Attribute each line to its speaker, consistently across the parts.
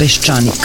Speaker 1: Peščanik.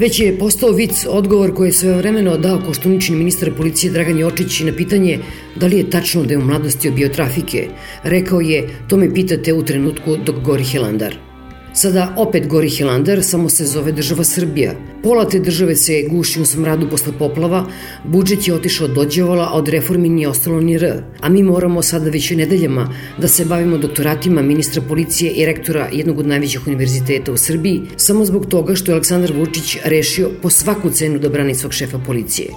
Speaker 2: Već je postao vic odgovor koji je svojevremeno dao Koštunični ministar policije Dragan Jočić na pitanje da li je tačno da je u mladosti bio trafike. Rekao je, to me pitate u trenutku dok gori Helandar. Sada opet gori Hilandar, samo se zove država Srbija. Pola te države se guši u smradu posle poplava, budžet je otišao od dođevola, a od reformi nije ostalo ni R. A mi moramo sada već nedeljama da se bavimo doktoratima ministra policije i rektora jednog od najvećih univerziteta u Srbiji, samo zbog toga što je Aleksandar Vučić rešio po svaku cenu da brani svog šefa policije.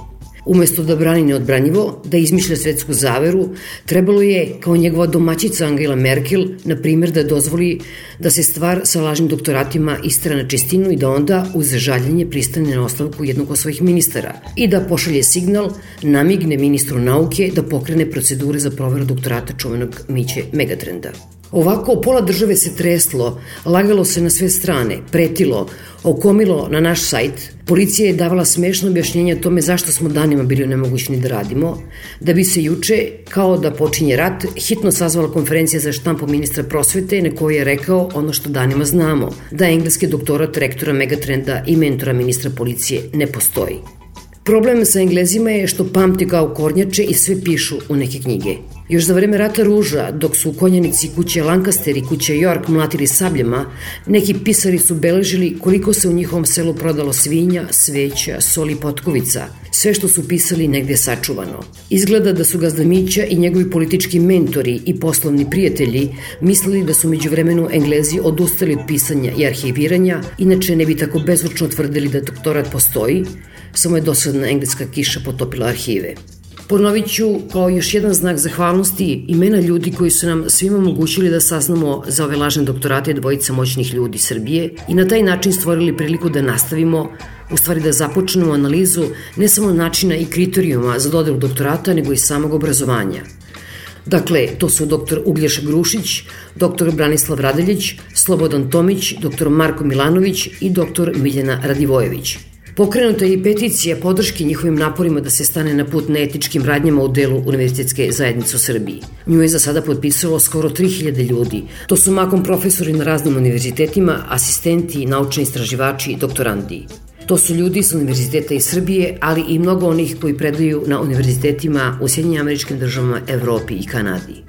Speaker 2: Umesto da brani neodbranjivo, da izmišlja svetsku zaveru, trebalo je, kao njegova domaćica Angela Merkel, na primjer da dozvoli da se stvar sa lažnim doktoratima istera na čistinu i da onda, uz žaljenje, pristane na ostavku jednog od svojih ministara i da pošalje signal, namigne ministru nauke da pokrene procedure za proveru doktorata čuvenog Miće Megatrenda. Ovako, pola države se treslo, lagalo se na sve strane, pretilo, okomilo na naš sajt, policija je davala smešno objašnjenje o tome zašto smo danima bili nemogućni da radimo, da bi se juče, kao da počinje rat, hitno sazvala konferencija za štampu ministra prosvete na kojoj je rekao ono što danima znamo, da engleski doktorat rektora Megatrenda i mentora ministra policije ne postoji. Problem sa Englezima je što pamti kao kornjače i sve pišu u neke knjige. Još za vreme rata ruža, dok su konjanici kuće Lancaster i kuće York mlatili sabljama, neki pisari su beležili koliko se u njihovom selu prodalo svinja, sveća, soli potkovica, sve što su pisali negde sačuvano. Izgleda da su Gazdamića i njegovi politički mentori i poslovni prijatelji mislili da su među vremenu Englezi odustali od pisanja i arhiviranja, inače ne bi tako bezvučno tvrdili da doktorat postoji, samo je dosadna engleska kiša potopila arhive. Ponovit ću kao još jedan znak zahvalnosti imena ljudi koji su nam svima omogućili da saznamo za ove lažne doktorate dvojica moćnih ljudi Srbije i na taj način stvorili priliku da nastavimo, u stvari da započnemo analizu ne samo načina i kriterijuma za dodelu doktorata, nego i samog obrazovanja. Dakle, to su dr. Uglješa Grušić, dr. Branislav Radeljić, Slobodan Tomić, dr. Marko Milanović i dr. Miljana Radivojević – Pokrenuta je i peticija podrške njihovim naporima da se stane na put neetičkim radnjama u delu univerzitetske zajednice u Srbiji. Nju je za sada potpisalo skoro 3000 ljudi. To su makom profesori na raznim univerzitetima, asistenti, naučni istraživači i doktorandi. To su ljudi sa univerziteta iz Srbije, ali i mnogo onih koji predaju na univerzitetima u Sjedinjim američkim državama, Evropi i Kanadi.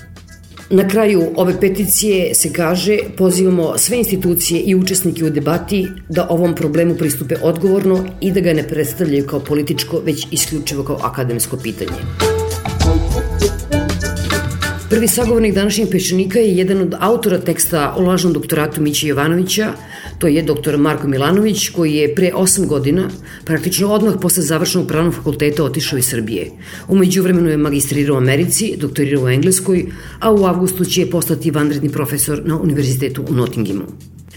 Speaker 2: Na kraju ove peticije se kaže pozivamo sve institucije i učesnike u debati da ovom problemu pristupe odgovorno i da ga ne predstavljaju kao političko, već isključivo kao akademsko pitanje. Prvi sagovornik današnjeg peščanika je jedan od autora teksta o lažnom doktoratu Miće Jovanovića, to je doktor Marko Milanović, koji je pre 8 godina, praktično odmah posle završenog pravnog fakulteta otišao iz Srbije. Umeđu vremenu je magistrirao u Americi, doktorirao u Engleskoj, a u avgustu će postati vanredni profesor na univerzitetu u Nottinghamu.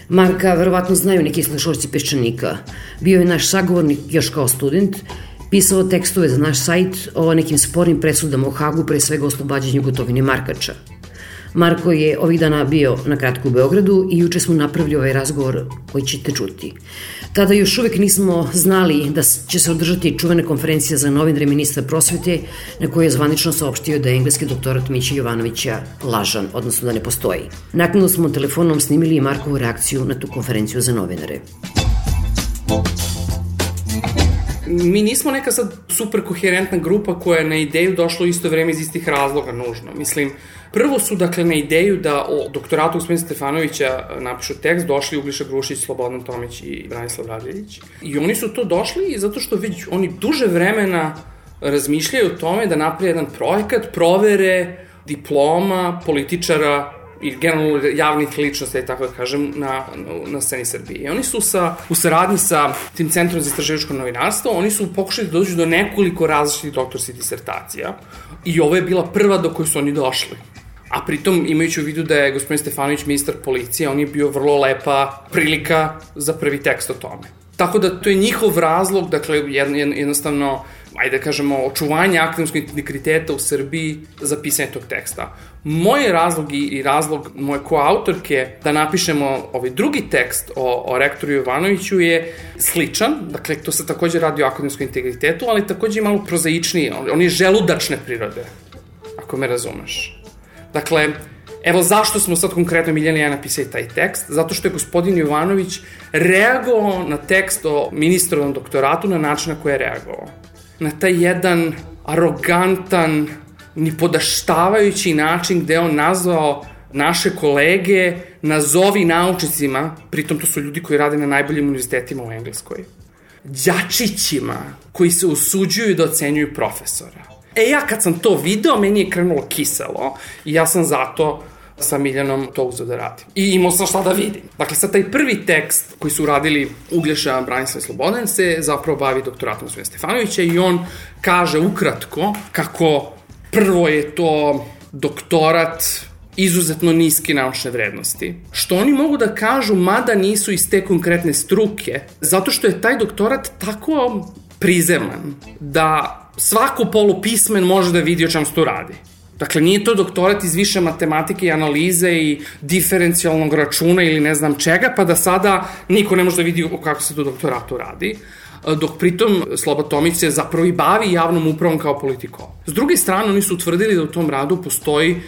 Speaker 2: Marka verovatno znaju neki slušalci peščanika. Bio je naš sagovornik još kao student pisao tekstove za naš sajt o nekim spornim presudama u Hagu, pre svega oslobađanju gotovine Markača. Marko je ovih dana bio na kratku u Beogradu i juče smo napravili ovaj razgovor koji ćete čuti. Tada još uvek nismo znali da će se održati čuvena konferencija za novinare ministra prosvete na kojoj je zvanično saopštio da je engleski doktorat Mića Jovanovića lažan, odnosno da ne postoji. Nakon smo telefonom snimili i Markovu reakciju na tu konferenciju za novinare.
Speaker 1: Mi nismo neka sad super koherentna grupa koja je na ideju došla u isto vreme iz istih razloga nužno. Mislim, Prvo su, dakle, na ideju da o doktoratu gospodina Stefanovića napišu tekst došli Ugliša Grušić, Slobodan Tomić i Branislav Radljević. I oni su to došli zato što već oni duže vremena razmišljaju o tome da naprije jedan projekat provere diploma političara i generalno javnih ličnosti, tako da kažem, na, na, sceni Srbije. I oni su sa, u saradnji sa tim Centrom za istraživačko novinarstvo, oni su pokušali da dođu do nekoliko različitih doktorskih disertacija i ovo je bila prva do koje su oni došli. A pritom, imajući u vidu da je gospodin Stefanović ministar policije, on je bio vrlo lepa prilika za prvi tekst o tome. Tako da to je njihov razlog, dakle, jednostavno, ajde da kažemo, očuvanje akademskog integriteta u Srbiji za pisanje tog teksta. Moj razlog i razlog moje koautorke da napišemo ovaj drugi tekst o, o rektoru Jovanoviću je sličan, dakle to se takođe radi o akademskom integritetu, ali takođe i malo prozaičniji, on je želudačne prirode, ako me razumeš. Dakle, Evo zašto smo sad konkretno Miljana i ja napisali taj tekst. Zato što je gospodin Jovanović reagovao na tekst o ministrovom doktoratu na način na koji je reagovao. Na taj jedan arogantan, ni podaštavajući način gde on nazvao naše kolege nazovi naučnicima, pritom to su ljudi koji rade na najboljim univerzitetima u Engleskoj, đačićima koji se usuđuju da ocenjuju profesora. E ja kad sam to video, meni je krenulo kiselo i ja sam zato sa Miljanom to uzeo da radim. I imao sam šta da vidim. Dakle, sad taj prvi tekst koji su uradili Uglješa Branislav Slobodan se zapravo bavi doktoratom Sve Stefanovića i on kaže ukratko kako prvo je to doktorat izuzetno niske naučne vrednosti. Što oni mogu da kažu, mada nisu iz te konkretne struke, zato što je taj doktorat tako prizeman da svako polupismen može da vidi o čem se to radi. Dakle, nije to doktorat iz više matematike i analize i diferencijalnog računa ili ne znam čega, pa da sada niko ne može da vidi o kako se to doktoratu radi dok pritom Sloba Tomić se zapravo i bavi javnom upravom kao politiko. S druge strane, oni su utvrdili da u tom radu postoji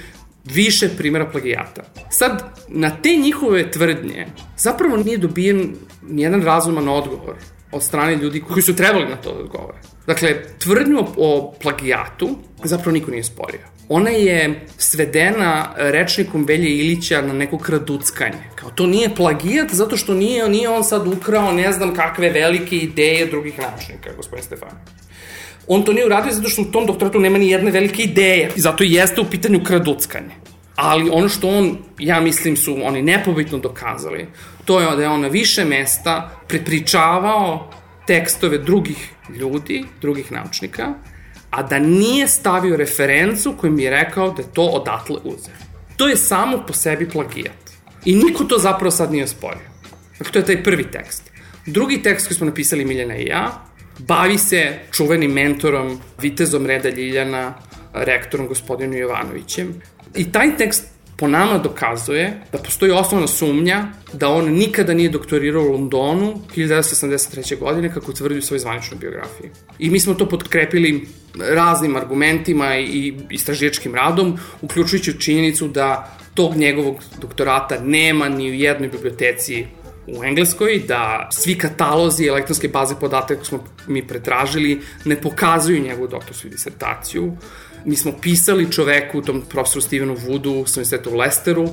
Speaker 1: više primjera plagijata. Sad, na te njihove tvrdnje zapravo nije dobijen nijedan razuman odgovor od strane ljudi koji su trebali na to da odgovore. Dakle, tvrdnju o plagijatu zapravo niko nije sporio. Ona je svedena rečnikom Velje Ilića na neko kraduckanje. Kao to nije plagijat zato što nije, nije on sad ukrao ne znam kakve velike ideje drugih naučnika, gospodin Stefan. On to nije uradio zato što u tom doktoratu nema ni jedne velike ideje. I zato jeste u pitanju kraduckanje. Ali ono što on, ja mislim, su oni nepobitno dokazali, to je da je on na više mesta prepričavao tekstove drugih ljudi, drugih naučnika, a da nije stavio referencu kojim je rekao da je to odatle uzeo. To je samo po sebi plagijat. I niko to zapravo sad nije sporio. Dakle, to je taj prvi tekst. Drugi tekst koji smo napisali Miljana i ja, bavi se čuvenim mentorom, vitezom Reda Ljiljana, rektorom gospodinu Jovanovićem. I taj tekst po nama dokazuje da postoji osnovna sumnja da on nikada nije doktorirao u Londonu 1983. godine kako tvrdi u svojoj zvaničnoj biografiji. I mi smo to podkrepili raznim argumentima i istraživačkim radom, uključujući činjenicu da tog njegovog doktorata nema ni u jednoj biblioteci u Engleskoj, da svi katalozi elektronske baze podataka koje smo mi pretražili ne pokazuju njegovu doktorsku disertaciju, Mi smo pisali čoveku, tom profesoru Stevenu Woodu sa univerziteta u Lesteru,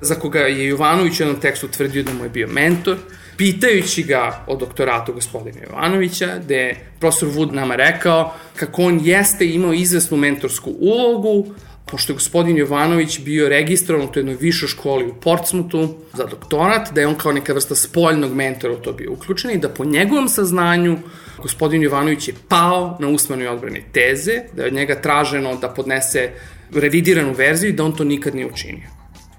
Speaker 1: za koga je Jovanović u jednom tekstu tvrdio da mu je bio mentor, pitajući ga o doktoratu gospodina Jovanovića, gde je profesor Wood nama rekao kako on jeste imao izvesnu mentorsku ulogu, pošto je gospodin Jovanović bio registrovan u toj jednoj višoj školi u Portsmouthu za doktorat, da je on kao neka vrsta spoljnog mentora u to bio uključen i da po njegovom saznanju gospodin Jovanović je pao na usmenoj odbrani teze, da je od njega traženo da podnese revidiranu verziju i da on to nikad nije učinio.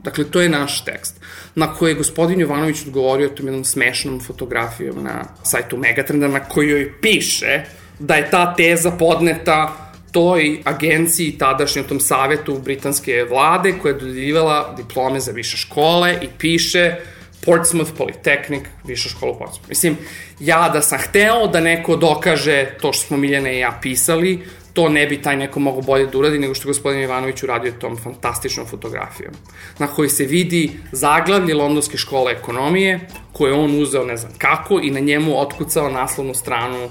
Speaker 1: Dakle, to je naš tekst, na koji je gospodin Jovanović odgovorio tom jednom smešnom fotografijom na sajtu Megatrenda, na kojoj piše da je ta teza podneta toj agenciji, tadašnjom tom savetu britanske vlade, koja je dodjeljivala diplome za više škole i piše Portsmouth Polytechnic, viša škola u Portsmouth. Mislim, ja da sam hteo da neko dokaže to što smo Miljana i ja pisali, to ne bi taj neko mogo bolje da uradi nego što gospodin Ivanović uradio tom fantastičnom fotografijom, na kojoj se vidi zaglavlje Londonske škole ekonomije, koje on uzeo ne znam kako i na njemu otkucao naslovnu stranu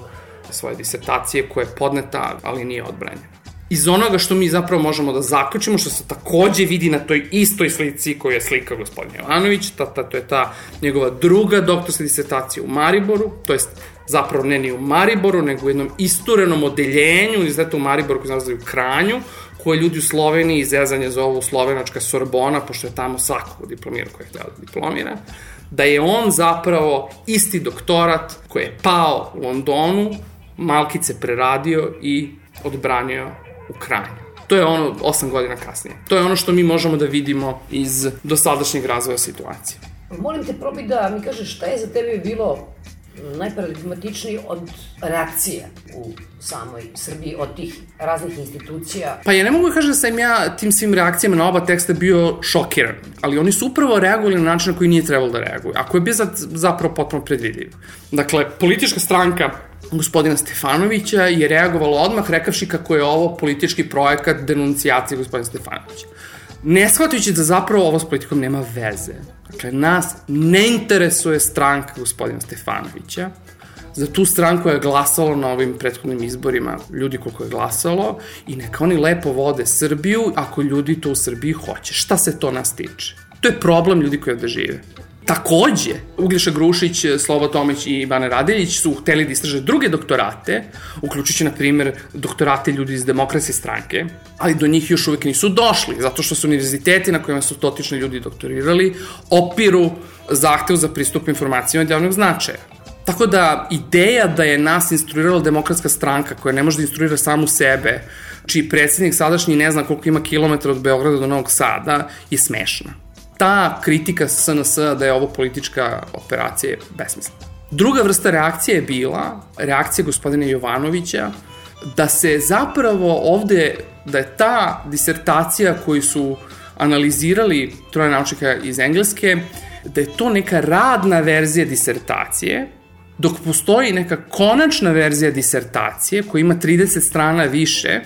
Speaker 1: svoje disertacije koja je podneta, ali nije odbranjena iz onoga što mi zapravo možemo da zaključimo, što se takođe vidi na toj istoj slici koju je slika gospodin Jovanović, ta, ta, to je ta njegova druga doktorska disertacija u Mariboru, to jest zapravo ne ni u Mariboru, nego u jednom isturenom odeljenju, izdeta u Mariboru koji nalazi u Kranju, koje ljudi u Sloveniji izrezanje zovu slovenačka Sorbona, pošto je tamo svakog diplomira koji je htio da diplomira, da je on zapravo isti doktorat koji je pao u Londonu, malkice preradio i odbranio u Kranju. To je ono 8 godina kasnije. To je ono što mi možemo da vidimo iz dosadašnjeg razvoja situacije.
Speaker 2: Molim te, probi da mi kažeš šta je za tebe bilo najparadigmatičniji od reakcije u samoj Srbiji, od tih raznih institucija?
Speaker 1: Pa ja ne mogu da kažem da sam ja tim svim reakcijama na oba teksta bio šokiran, ali oni su upravo reagovali na način na koji nije trebalo da reaguju, a koji je bio zapravo potpuno predvidiv. Dakle, politička stranka gospodina Stefanovića je reagovala odmah rekavši kako je ovo politički projekat denuncijacije gospodina Stefanovića. Ne shvatajući da zapravo ovo s politikom nema veze. Dakle, nas ne interesuje stranka gospodina Stefanovića, za tu stranku je glasalo na ovim prethodnim izborima ljudi koliko je glasalo i neka oni lepo vode Srbiju ako ljudi to u Srbiji hoće. Šta se to nas tiče? To je problem ljudi koji ovde žive. Takođe, Uglješa Grušić, Slobo Tomić i Ivana Radeljić su hteli da istraže druge doktorate, uključujući, na primer, doktorate ljudi iz demokratske stranke, ali do njih još uvek nisu došli, zato što su univerziteti na kojima su dotični ljudi doktorirali opiru zahtev za pristup informacijama od javnog značaja. Tako da ideja da je nas instruirala demokratska stranka koja ne može da instruira samu sebe, čiji predsednik sadašnji ne zna koliko ima kilometra od Beograda do Novog Sada, je smešna ta kritika SNS da je ovo politička operacija je besmislena. Druga vrsta reakcije je bila reakcija gospodina Jovanovića da se zapravo ovde, da je ta disertacija koju su analizirali troje naučnika iz Engleske, da je to neka radna verzija disertacije, dok postoji neka konačna verzija disertacije koja ima 30 strana više,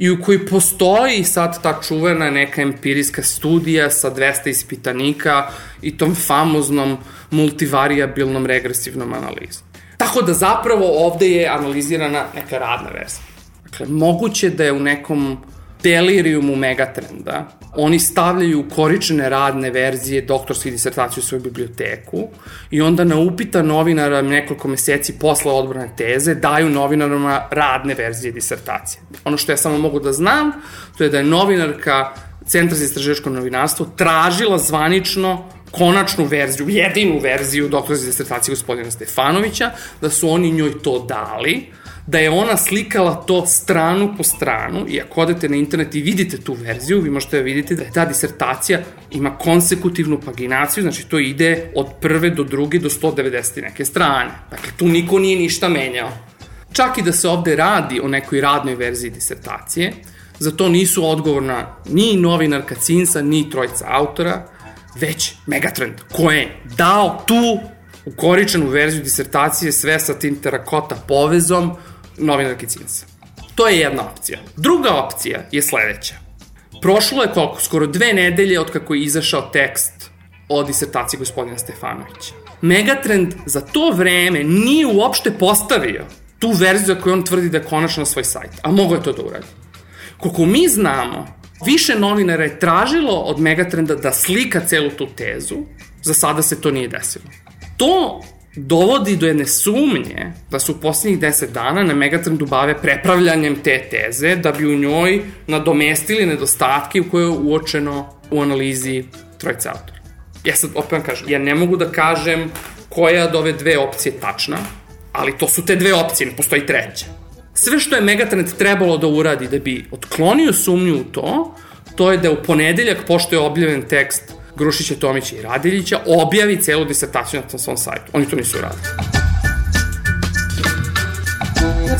Speaker 1: i u kojoj postoji sad ta čuvena neka empirijska studija sa 200 ispitanika i tom famoznom multivariabilnom regresivnom analizom. Tako da zapravo ovde je analizirana neka radna verzija. Dakle, moguće da je u nekom delirijumu megatrenda. Oni stavljaju koričene radne verzije doktorske disertacije u svoju biblioteku i onda na upita novinara nekoliko meseci posle odbrane teze daju novinarima radne verzije disertacije. Ono što ja samo mogu da znam, to je da je novinarka Centra za istraživačko novinarstvo tražila zvanično konačnu verziju, jedinu verziju doktorske disertacije gospodina Stefanovića, da su oni njoj to dali, da je ona slikala to stranu po stranu i ako odete na internet i vidite tu verziju, vi možete da vidite da je ta disertacija ima konsekutivnu paginaciju, znači to ide od prve do druge do 190 neke strane. Dakle, tu niko nije ništa menjao. Čak i da se ovde radi o nekoj radnoj verziji disertacije, za to nisu odgovorna ni novinarka Cinsa, ni trojica autora, već Megatrend, ko je dao tu ukoričenu verziju disertacije sve sa tim terakota povezom, novinarki Cinsa. To je jedna opcija. Druga opcija je sledeća. Prošlo je koliko? Skoro dve nedelje od kako je izašao tekst o disertaciji gospodina Stefanovića. Megatrend za to vreme nije uopšte postavio tu verziju koju on tvrdi da je konačno na svoj sajt, a mogo je to da uradi. Koliko mi znamo, više novinara je tražilo od Megatrenda da slika celu tu tezu, za sada se to nije desilo. To dovodi do jedne sumnje da su u posljednjih deset dana na Megatrendu bave prepravljanjem te teze da bi u njoj nadomestili nedostatke koje je uočeno u analizi trojice autora. Ja sad opet vam kažem, ja ne mogu da kažem koja od ove dve opcije je tačna, ali to su te dve opcije, ne postoji treća. Sve što je Megatrend trebalo da uradi da bi otklonio sumnju u to, to je da u ponedeljak, pošto je objavljen tekst Grušića, Tomića i Radiljića objavi celu disertaciju na svom sajtu. Oni to nisu uradili.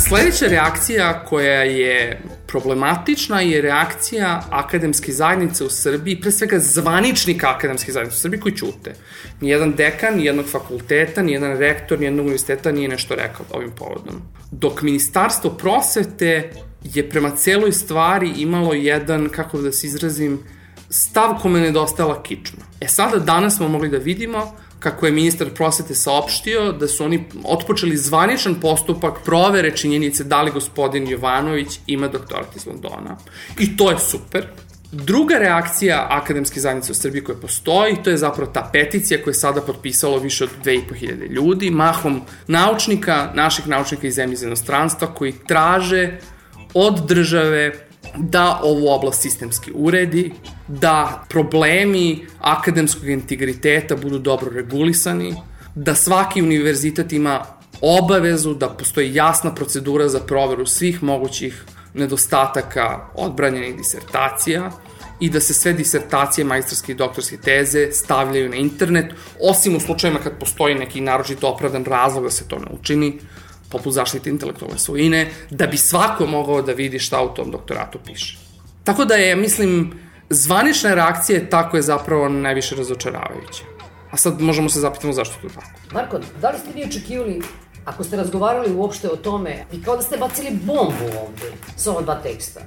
Speaker 1: Sledeća reakcija koja je problematična je reakcija akademske zajednice u Srbiji, pre svega zvaničnika akademske zajednice u Srbiji koji ćute. Nijedan dekan, nijednog fakulteta, nijedan rektor, nijednog univerziteta nije nešto rekao ovim povodom. Dok Ministarstvo prosvete je prema celoj stvari imalo jedan, kako da se izrazim, stav kome nedostajala kičma. E sada, danas smo mogli da vidimo kako je ministar prosvete saopštio da su oni otpočeli zvaničan postupak provere činjenice da li gospodin Jovanović ima doktorat iz Londona. I to je super. Druga reakcija akademske zajednice u Srbiji koja postoji, to je zapravo ta peticija koja je sada potpisalo više od 2500 ljudi, mahom naučnika, naših naučnika iz zemlje iz inostranstva, koji traže od države da ovu oblast sistemski uredi, da problemi akademskog integriteta budu dobro regulisani, da svaki univerzitet ima obavezu da postoji jasna procedura za proveru svih mogućih nedostataka odbranjenih disertacija i da se sve disertacije, majstorske i doktorske teze stavljaju na internet, osim u slučajima kad postoji neki naročito opravdan razlog da se to ne učini, poput zaštite intelektualne svojine, da bi svako mogao da vidi šta u tom doktoratu piše. Tako da je, mislim, zvanična reakcija tako je zapravo najviše razočaravajuća. A sad možemo se zapitamo zašto je to tako.
Speaker 2: Marko, da li ste vi očekivali Ako ste razgovarali uopšte o tome, i kao da ste bacili bombu ovde sa ova dva teksta,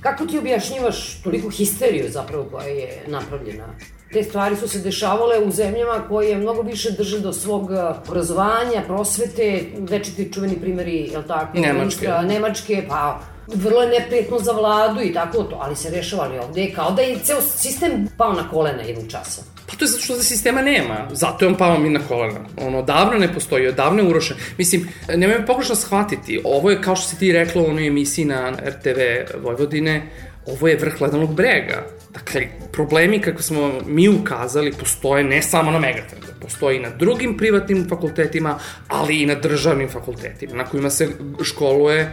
Speaker 2: kako ti objašnjivaš toliko histeriju zapravo koja je napravljena? Te stvari su se dešavale u zemljama koje mnogo više drže do svog obrazovanja, prosvete, večiti čuveni primjeri, je li tako?
Speaker 1: Nemačke. Ministra,
Speaker 2: Nemačke, pa vrlo je neprijetno za vladu i tako to, ali se rešavali ovde kao da je ceo sistem pao na kolena jednog časa.
Speaker 1: Pa to je zato što za sistema nema. Zato je on pao mi na kolena. Ono, davno ne postoji, davno je urošen. Mislim, nemoj me pogrešno shvatiti. Ovo je, kao što si ti rekla u onoj emisiji na RTV Vojvodine, ovo je vrh ledanog brega. Dakle, problemi kako smo mi ukazali postoje ne samo na Megatrendu, postoje i na drugim privatnim fakultetima, ali i na državnim fakultetima, na kojima se školuje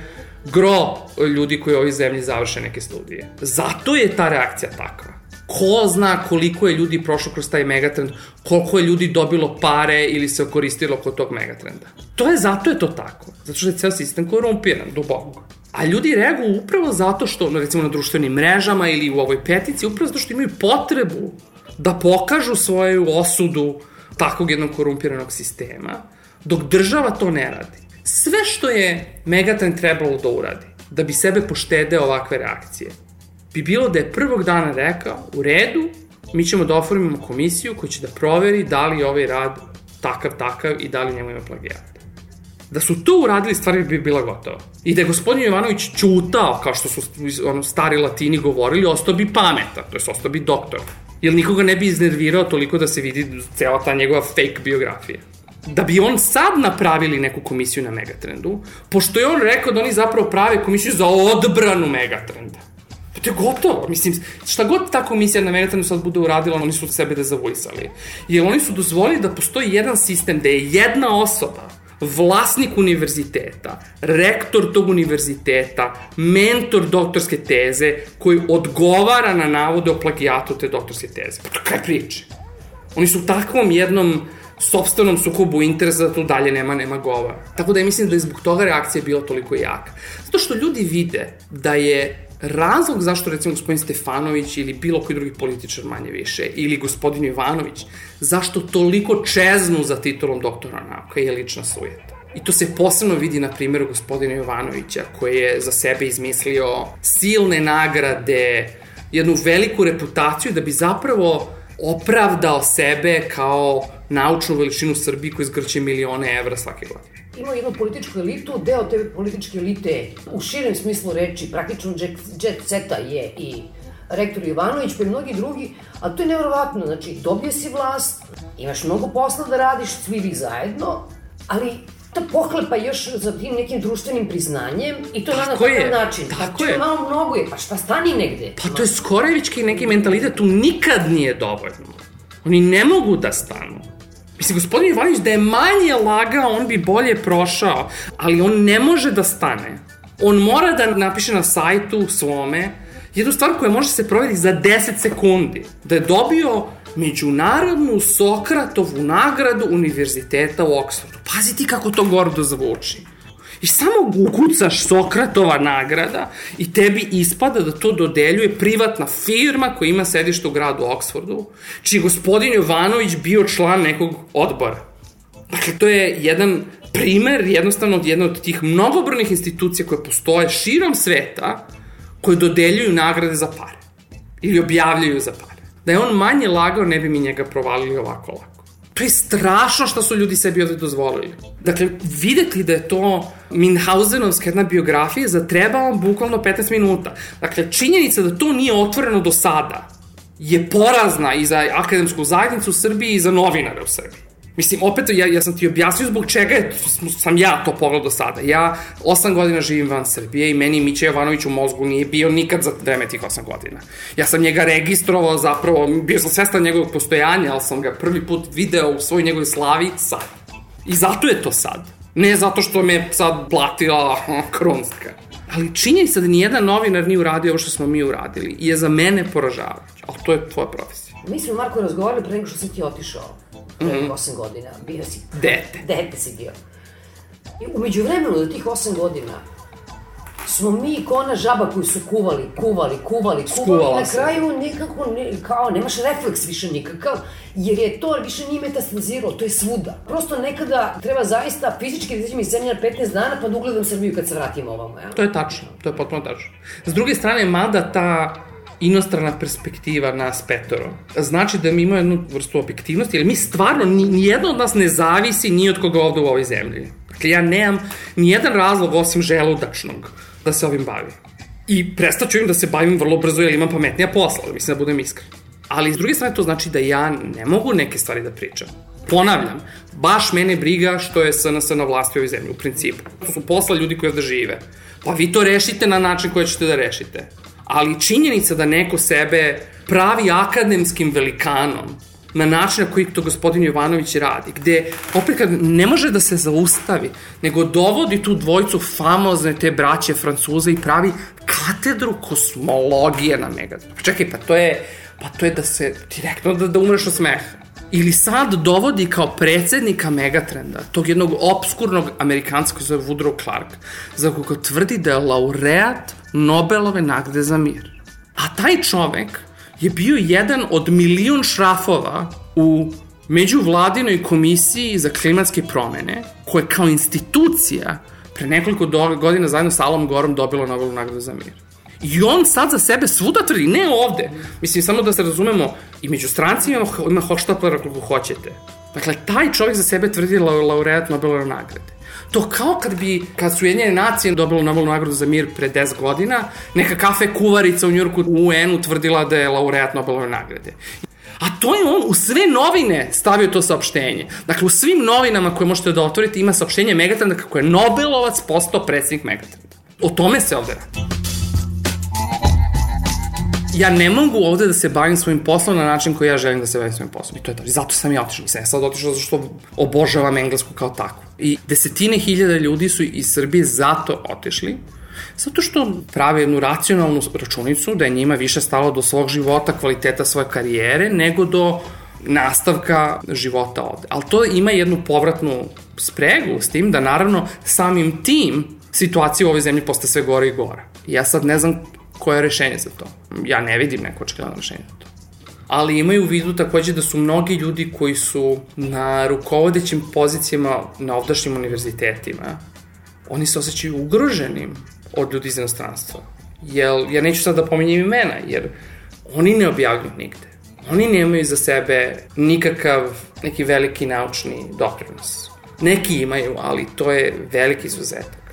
Speaker 1: gro ljudi koji u ovoj zemlji završe neke studije. Zato je ta reakcija takva ko zna koliko je ljudi prošlo kroz taj megatrend, koliko je ljudi dobilo pare ili se koristilo kod tog megatrenda. To je, zato je to tako. Zato što je ceo sistem korumpiran, duboko. A ljudi reaguju upravo zato što, recimo na društvenim mrežama ili u ovoj petici, upravo zato što imaju potrebu da pokažu svoju osudu takvog jednog korumpiranog sistema, dok država to ne radi. Sve što je Megatrend trebalo da uradi, da bi sebe poštedeo ovakve reakcije, bi bilo da je prvog dana rekao, u redu, mi ćemo da oformimo komisiju koja će da proveri da li je ovaj rad takav, takav i da li njemu ima plagijat. Da su to uradili, stvari bi bila gotova. I da je gospodin Jovanović čutao, kao što su ono, stari latini govorili, ostao bi pametan, to je ostao bi doktor. Jer nikoga ne bi iznervirao toliko da se vidi cela ta njegova fake biografija da bi on sad napravili neku komisiju na Megatrendu, pošto je on rekao da oni zapravo prave komisiju za odbranu Megatrenda. Pa to je gotovo. Mislim, šta god ta komisija na Meritanu sad bude uradila, oni su sebe dezavojsali. Jer oni su dozvolili da postoji jedan sistem gde je jedna osoba vlasnik univerziteta, rektor tog univerziteta, mentor doktorske teze koji odgovara na navode o plagijatu te doktorske teze. Pa to kaj priče? Oni su u takvom jednom sobstvenom sukobu interesa da tu dalje nema, nema govora. Tako da ja mislim da je zbog toga reakcija bila toliko jaka. Zato što ljudi vide da je razlog zašto recimo gospodin Stefanović ili bilo koji drugi političar manje više ili gospodin Jovanović, zašto toliko čeznu za titulom doktora nauka je lična sujeta. I to se posebno vidi na primjeru gospodina Jovanovića, koji je za sebe izmislio silne nagrade, jednu veliku reputaciju da bi zapravo opravdao sebe kao naučnu veličinu Srbiji koji zgrće milione evra svake godine
Speaker 2: ima jednu političku elitu, deo te političke elite u širem smislu reči, praktično jet seta je i rektor Jovanović, pa i mnogi drugi, a to je nevrovatno, znači dobio si vlast, imaš mnogo posla da radiš, svi vi zajedno, ali ta pohlepa još za tim nekim društvenim priznanjem i to na takav način.
Speaker 1: Tako
Speaker 2: pa,
Speaker 1: je.
Speaker 2: malo mnogo je, pa šta stani negde?
Speaker 1: Pa to je skorevički neki mentalitet, tu nikad nije dovoljno. Oni ne mogu da stanu. Mislim, gospodin Ivanović, da je manje lagao, on bi bolje prošao, ali on ne može da stane. On mora da napiše na sajtu svome jednu stvar koja može se provjeriti za 10 sekundi. Da je dobio međunarodnu Sokratovu nagradu Univerziteta u Oxfordu. Pazi ti kako to gordo zvuči. I samo ukucaš Sokratova nagrada i tebi ispada da to dodeljuje privatna firma koja ima sedište u gradu Oksfordu, čiji gospodin Jovanović bio član nekog odbora. Dakle, to je jedan primer jednostavno od jedne od tih mnogobrojnih institucija koje postoje širom sveta koje dodeljuju nagrade za pare. Ili objavljaju za pare. Da je on manje lagao, ne bi mi njega provalili ovako lako. To je strašno što su ljudi sebi ovde dozvolili. Dakle, videti da je to Minhausenovska jedna biografija zatreba vam bukvalno 15 minuta. Dakle, činjenica da to nije otvoreno do sada je porazna i za akademsku zajednicu u Srbiji i za novinare u Srbiji. Mislim, opet, ja, ja sam ti objasnio zbog čega je, sam ja to pogledao sada. Ja osam godina živim van Srbije i meni Miće Jovanović u mozgu nije bio nikad za vreme tih osam godina. Ja sam njega registrovao zapravo, bio sam svestan njegovog postojanja, ali sam ga prvi put video u svojoj njegovoj slavi sad. I zato je to sad. Ne zato što me sad blatila Kronska. Ali činjenica da nijedan novinar nije uradio ovo što smo mi uradili je za mene poražavajuće. Ali to je tvoja profesija.
Speaker 2: Mi smo, Marko, razgovarali pre nego što sam ti otišao mm -hmm. 8 godina. Bio si...
Speaker 1: Dete.
Speaker 2: Dete si bio. I umeđu vremenu do tih 8 godina smo mi ko ona žaba koji su kuvali, kuvali, kuvali, kuvali Skuvala na kraju nekako, ne, kao, nemaš refleks više nikakav, jer je to više nije metastaziralo, to je svuda. Prosto nekada treba zaista fizički da izađem iz zemlje na 15 dana pa da ugledam Srbiju kad se vratim ovamo, ja?
Speaker 1: To je tačno, to je potpuno tačno. S druge strane, mada ta inostrana perspektiva nas petoro. Znači da mi imamo jednu vrstu objektivnosti, jer mi stvarno, nijedno od nas ne zavisi ni od koga ovde u ovoj zemlji. Dakle, ja nemam nijedan razlog osim želudačnog da se ovim bavim. I prestaću im da se bavim vrlo brzo jer imam pametnija posla, mislim da budem iskren. Ali s druge strane to znači da ja ne mogu neke stvari da pričam. Ponavljam, baš mene briga što je SNS na vlasti u ovoj zemlji, u principu. To su posla ljudi koji ovde žive. Pa vi to rešite na način koji ćete da rešite ali činjenica da neko sebe pravi akademskim velikanom na način na koji to gospodin Jovanović radi, gde opet kad ne može da se zaustavi, nego dovodi tu dvojicu famozne te braće Francuza i pravi katedru kosmologije na Megadonu. Pa čekaj, pa to je, pa to je da se direktno da, da umreš od smeha. Ili sad dovodi kao predsednika Megatrenda, tog jednog obskurnog Amerikanca zove Woodrow Clark, za koga tvrdi da je laureat Nobelove nagrade za mir. A taj čovek je bio jedan od milion šrafova u međuvladinoj komisiji za klimatske promene, koja kao institucija pre nekoliko godina zajedno sa Alom Gorom dobila Nobelovu nagradu za mir. I on sad za sebe svuda tvrdi, ne ovde. Mislim, samo da se razumemo, i među strancima ima, ima hoštaplara koliko hoćete. Dakle, taj čovjek za sebe tvrdi laureat Nobelove nagrade. To kao kad bi, kad su jednjene nacije dobilo Nobelovu nagradu za mir pre 10 godina, neka kafe kuvarica u Njurku u UN-u tvrdila da je laureat Nobelove nagrade. A to je on u sve novine stavio to saopštenje. Dakle, u svim novinama koje možete da otvorite ima saopštenje Megatrenda kako je Nobelovac postao predsednik Megatrenda. O tome se ovde radi ja ne mogu ovde da se bavim svojim poslom na način koji ja želim da se bavim svojim poslom. I to je to. I zato sam ja otišao. Nisam ja sad otišao zato što obožavam englesku kao takvu. I desetine hiljada ljudi su iz Srbije zato otišli. Zato što prave jednu racionalnu računicu da je njima više stalo do svog života, kvaliteta svoje karijere, nego do nastavka života ovde. Ali to ima jednu povratnu spregu s tim da naravno samim tim situacija u ovoj zemlji postaje sve gore i gore. Ja sad ne znam koje je rešenje za to. Ja ne vidim neko očigledno rešenje za to. Ali imaju u vidu takođe da su mnogi ljudi koji su na rukovodećim pozicijama na ovdašnjim univerzitetima, oni se osjećaju ugroženim od ljudi iz inostranstva. Jel, ja neću sad da pominjem imena, jer oni ne objavljuju nigde. Oni nemaju za sebe nikakav neki veliki naučni doprinos. Neki imaju, ali to je veliki izuzetak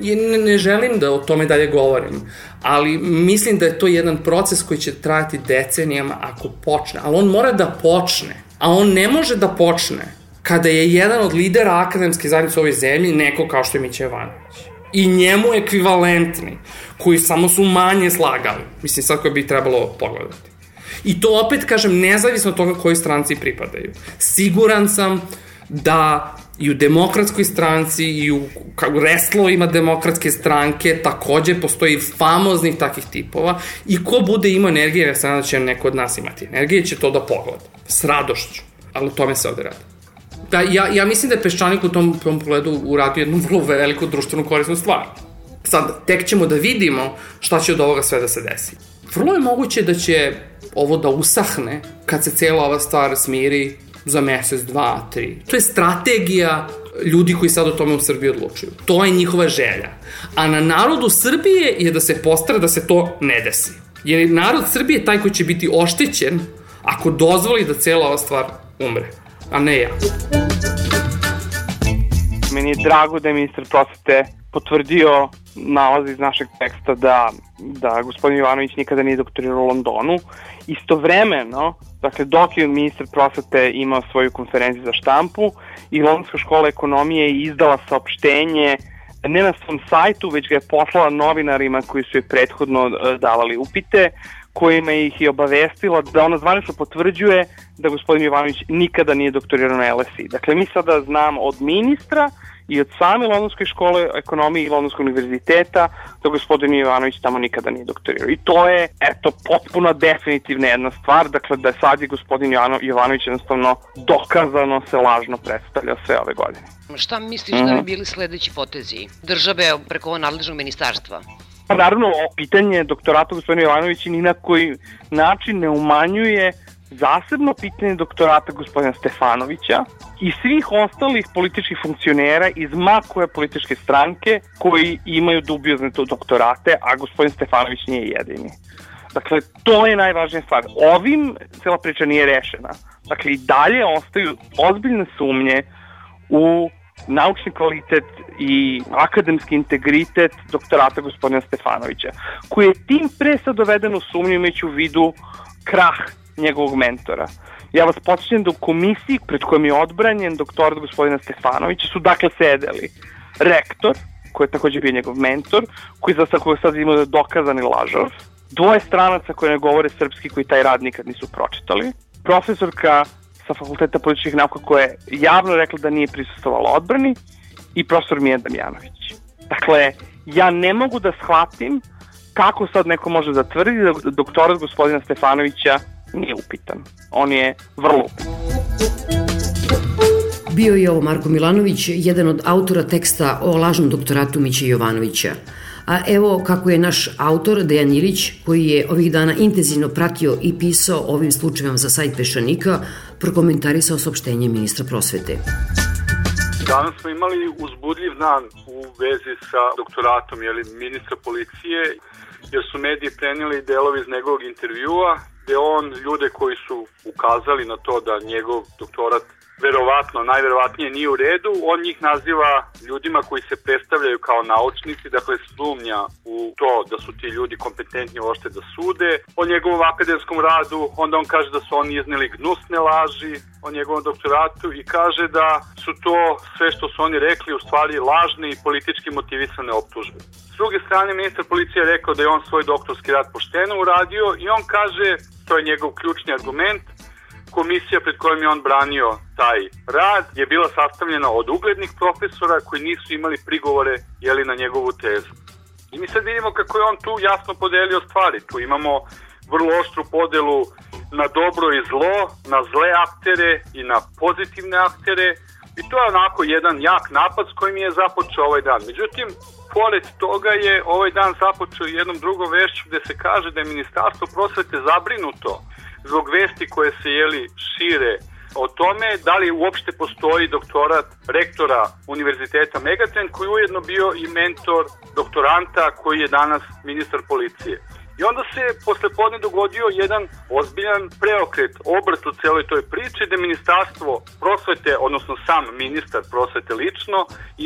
Speaker 1: ne, ne želim da o tome dalje govorim, ali mislim da je to jedan proces koji će trajati decenijama ako počne, ali on mora da počne, a on ne može da počne kada je jedan od lidera akademske zajednice u ovoj zemlji neko kao što je Miće Jovanović. I njemu ekvivalentni, koji samo su manje slagali. Mislim, sad koje bi trebalo pogledati. I to opet, kažem, nezavisno od toga koji stranci pripadaju. Siguran sam da i u demokratskoj stranci i u, u reslovima demokratske stranke takođe postoji famoznih takih tipova i ko bude imao energije, ja sam da će neko od nas imati energije, će to da pogleda. S radošću. Ali o tome se ovde radi. Da, ja, ja mislim da je Peščanik u tom, tom pogledu uradio jednu vrlo veliku društvenu korisnu stvar. Sad, tek ćemo da vidimo šta će od ovoga sve da se desi. Vrlo je moguće da će ovo da usahne kad se cela ova stvar smiri za mesec, dva, tri. To je strategija ljudi koji sad o tome u Srbiji odlučuju. To je njihova želja. A na narodu Srbije je da se postara da se to ne desi. Jer je narod Srbije taj koji će biti oštećen ako dozvoli da cela ova stvar umre.
Speaker 3: a ne ja.
Speaker 1: Meni je drago da je ministar prosvete potvrdio nalaz iz našeg teksta da, da gospodin Jovanović nikada nije doktorirao u Londonu. Istovremeno, dakle, dok je ministar prosvete imao svoju konferenciju za štampu i Londonska škola ekonomije je izdala saopštenje ne na svom sajtu, već ga je poslala novinarima koji su je prethodno e, davali upite, kojima ih je obavestila da ona zvanično potvrđuje da gospodin Jovanović nikada nije doktorirao na LSI. Dakle, mi sada znam od ministra i od same Londonske škole ekonomije i Londonskog univerziteta da gospodin Jovanović tamo nikada nije doktorirao. I to je, eto, potpuno definitivna jedna stvar, dakle da sad je gospodin Jovanović jednostavno dokazano se lažno predstavlja sve ove godine.
Speaker 4: Šta misliš mm -hmm. da bi mhm. bili sledeći potezi države preko nadležnog ministarstva?
Speaker 1: Pa naravno, pitanje doktorata gospodina Jovanovića ni na koji način ne umanjuje zasebno pitanje doktorata gospodina Stefanovića i svih ostalih političkih funkcionera iz makoje političke stranke koji imaju dubiozne doktorate, a gospodin Stefanović nije jedini. Dakle, to je najvažnija stvar. Ovim cela priča nije rešena. Dakle, i dalje ostaju ozbiljne sumnje u naučni kvalitet i akademski integritet doktorata gospodina Stefanovića, koji je tim pre sad doveden u sumnju imajući u vidu krah njegovog mentora. Ja vas počinjem da u komisiji pred kojom je odbranjen doktorat gospodina Stefanovića su dakle sedeli rektor, koji je takođe bio njegov mentor, koji za koji sad imao da dokazani lažov, dvoje stranaca koji ne govore srpski koji taj rad nikad nisu pročitali, profesorka sa Fakulteta političkih nauka koja je javno rekla da nije prisustovala odbrani i profesor Mijan Damjanović. Dakle, ja ne mogu da shvatim kako sad neko može da tvrdi da doktorat gospodina Stefanovića nije upitan. On je vrlo upitan.
Speaker 2: Bio je ovo Marko Milanović, jedan od autora teksta o lažnom doktoratu Miće Jovanovića. A evo kako je naš autor Dejan Ilić, koji je ovih dana intenzivno pratio i pisao ovim slučajima za sajt Pešanika, prokomentarisao saopštenje ministra prosvete.
Speaker 5: Danas smo imali uzbudljiv dan u vezi sa doktoratom jeli, ministra policije, jer su mediji prenijeli delovi iz njegovog intervjua, gde on ljude koji su ukazali na to da njegov doktorat verovatno, najverovatnije nije u redu, on njih naziva ljudima koji se predstavljaju kao naučnici, dakle slumnja u to da su ti ljudi kompetentni uopšte da sude o njegovom akademskom radu, onda on kaže da su oni izneli gnusne laži o njegovom doktoratu i kaže da su to sve što su oni rekli u stvari lažne i politički motivisane optužbe. S druge strane, ministar policije je rekao da je on svoj doktorski rad pošteno uradio i on kaže, to je njegov ključni argument, komisija pred kojom je on branio taj rad je bila sastavljena od uglednih profesora koji nisu imali prigovore jeli, na njegovu tezu. I mi sad vidimo kako je on tu jasno podelio stvari. Tu imamo vrlo oštru podelu na dobro i zlo, na zle aktere i na pozitivne aktere i to je onako jedan jak napad s kojim je započeo ovaj dan. Međutim, pored toga je ovaj dan započeo jednom drugom vešću gde se kaže da je Ministarstvo prosvete zabrinuto zbog vesti koje se jeli šire o tome da li uopšte postoji doktorat rektora Univerziteta Megaten koji je ujedno bio i mentor doktoranta koji je danas ministar policije. I onda se posle podne dogodio jedan ozbiljan preokret, obrt u celoj toj priči, da ministarstvo prosvete, odnosno sam ministar prosvete lično,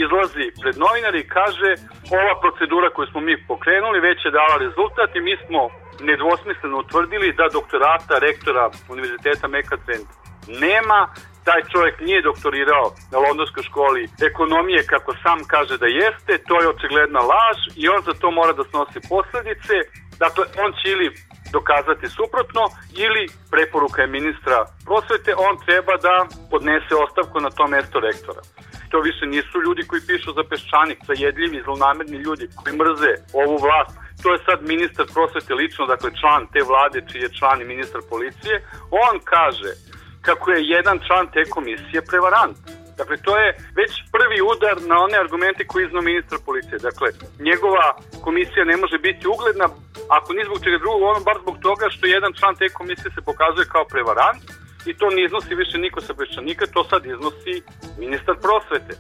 Speaker 5: izlazi pred novinari i kaže ova procedura koju smo mi pokrenuli već je dala rezultat i mi smo nedvosmisleno utvrdili da doktorata rektora Univerziteta Mekatrend nema, taj čovjek nije doktorirao na Londonskoj školi ekonomije kako sam kaže da jeste, to je očigledna laž i on za to mora da snosi posledice Dakle, on će ili dokazati suprotno ili preporuka je ministra prosvete, on treba da podnese ostavku na to mesto rektora. To više nisu ljudi koji pišu za peščanik, zajedljivi, zlonamerni ljudi koji mrze ovu vlast. To je sad ministar prosvete lično, dakle član te vlade čiji je član i ministar policije. On kaže kako je jedan član te komisije prevarant. Dakle, to je već prvi udar na one argumente koje iznao ministar policije. Dakle, njegova komisija ne može biti ugledna, ako ni zbog čega drugog, ono bar zbog toga što jedan član te komisije se pokazuje kao prevarant i to ne iznosi više niko sa pečanika, to sad iznosi ministar prosvete.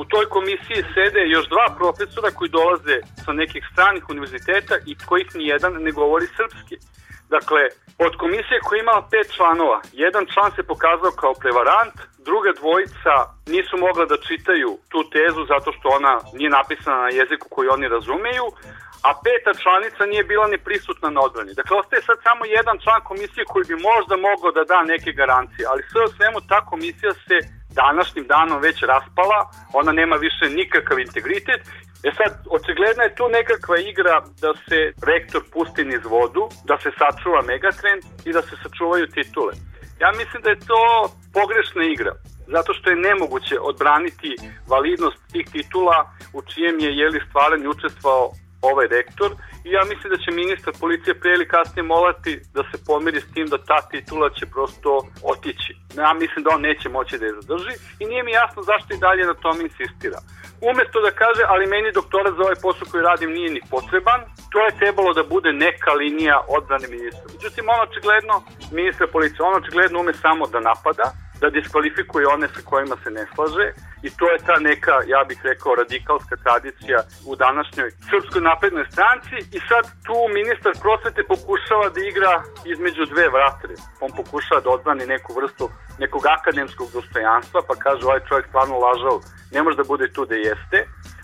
Speaker 5: U toj komisiji sede još dva profesora koji dolaze sa nekih stranih univerziteta i kojih nijedan ne govori srpski. Dakle, od komisije koja je imala pet članova, jedan član se pokazao kao prevarant, druga dvojica nisu mogla da čitaju tu tezu zato što ona nije napisana na jeziku koji oni razumeju, a peta članica nije bila ni prisutna na odbrani. Dakle, ostaje sad samo jedan član komisije koji bi možda mogao da da neke garancije, ali sve o svemu ta komisija se današnjim danom već raspala, ona nema više nikakav integritet. E sad, očigledna je tu nekakva igra da se rektor pusti niz vodu, da se sačuva megatrend i da se sačuvaju titule. Ja mislim da je to pogrešna igra, zato što je nemoguće odbraniti validnost tih titula u čijem je jeli stvaran učestvao ovaj rektor i ja mislim da će ministar policije pre ili kasnije molati da se pomiri s tim da ta titula će prosto otići. Ja mislim da on neće moći da je zadrži i nije mi jasno zašto i dalje na tome insistira. Umesto da kaže, ali meni doktorat za ovaj posao koji radim nije ni potreban, to je trebalo da bude neka linija odbrane ministra. Međutim, on očigledno, ministra policije, on očigledno ume samo da napada, da diskvalifikuje one sa kojima se ne slaže i to je ta neka, ja bih rekao, radikalska tradicija u današnjoj Srpskoj naprednoj stranci i sad tu ministar prosvete pokušava da igra između dve vratre. On pokušava da odbrani neku vrstu nekog akademskog dostojanstva, pa kaže ovaj čovjek stvarno lažao, ne može da bude tu da jeste,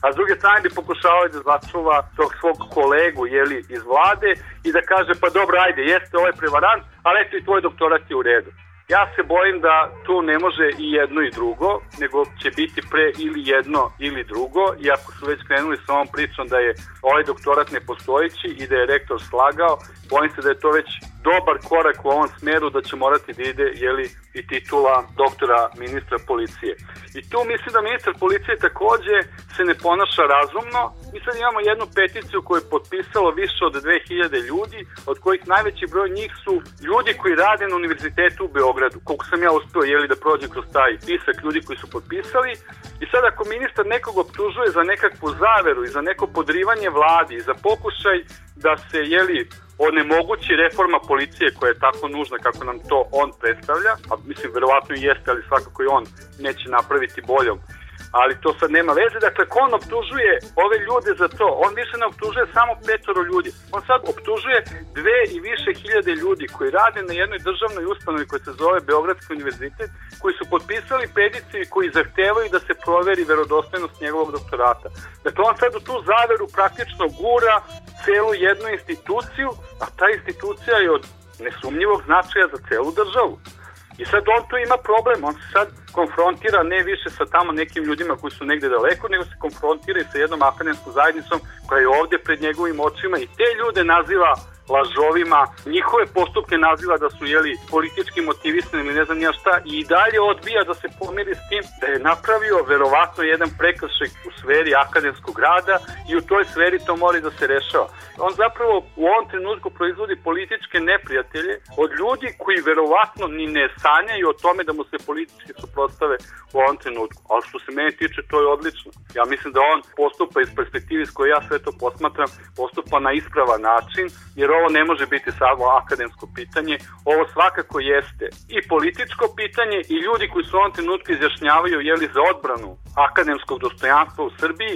Speaker 5: a s druge strane bi pokušavao da začuva tog svog kolegu jeli, iz vlade i da kaže pa dobro ajde jeste ovaj prevarant, ali eto i tvoj doktorat je u redu. Ja se bojim da tu ne može i jedno i drugo, nego će biti pre ili jedno ili drugo, iako su već krenuli sa ovom pričom da je ovaj doktorat nepostojići i da je rektor slagao, bojim se da je to već dobar korak u ovom smeru da će morati da ide jeli, i titula doktora ministra policije. I tu mislim da ministar policije takođe se ne ponaša razumno. Mi sad imamo jednu peticiju koju je potpisalo više od 2000 ljudi, od kojih najveći broj njih su ljudi koji rade na univerzitetu u Beogradu. Koliko sam ja uspio jeli, da prođe kroz taj pisak ljudi koji su potpisali. I sad ako ministar nekog optužuje za nekakvu zaveru i za neko podrivanje vladi za pokušaj da se jeli onemogući reforma policije koja je tako nužna kako nam to on predstavlja, a mislim verovatno i jeste, ali svakako i on neće napraviti boljom ali to sad nema veze. Dakle, ko on optužuje ove ljude za to? On više ne optužuje samo petoro ljudi. On sad optužuje dve i više hiljade ljudi koji rade na jednoj državnoj ustanovi koja se zove Beogradski univerzitet, koji su potpisali pediciju i koji zahtevaju da se proveri verodostojnost njegovog doktorata. Dakle, on sad u tu zaveru praktično gura celu jednu instituciju, a ta institucija je od nesumnjivog značaja za celu državu. I sad on tu ima problem, on se sad konfrontira ne više sa tamo nekim ljudima koji su negde daleko, nego se konfrontira i sa jednom akademskom zajednicom koja je ovde pred njegovim očima i te ljude naziva lažovima, njihove postupke naziva da su jeli politički motivisani ili ne znam ja šta i dalje odbija da se pomiri s tim da je napravio verovatno jedan prekršaj u sferi akademskog rada i u toj sferi to mora da se rešava. On zapravo u ovom trenutku proizvodi političke neprijatelje od ljudi koji verovatno ni ne sanjaju o tome da mu se politički suprotstave u ovom trenutku. Ali što se mene tiče, to je odlično. Ja mislim da on postupa iz perspektive s koje ja sve to posmatram, postupa na ispravan način, jer ovo ne može biti samo akademsko pitanje, ovo svakako jeste i političko pitanje i ljudi koji su u ovom trenutku izjašnjavaju jeli za odbranu akademskog dostojanstva u Srbiji,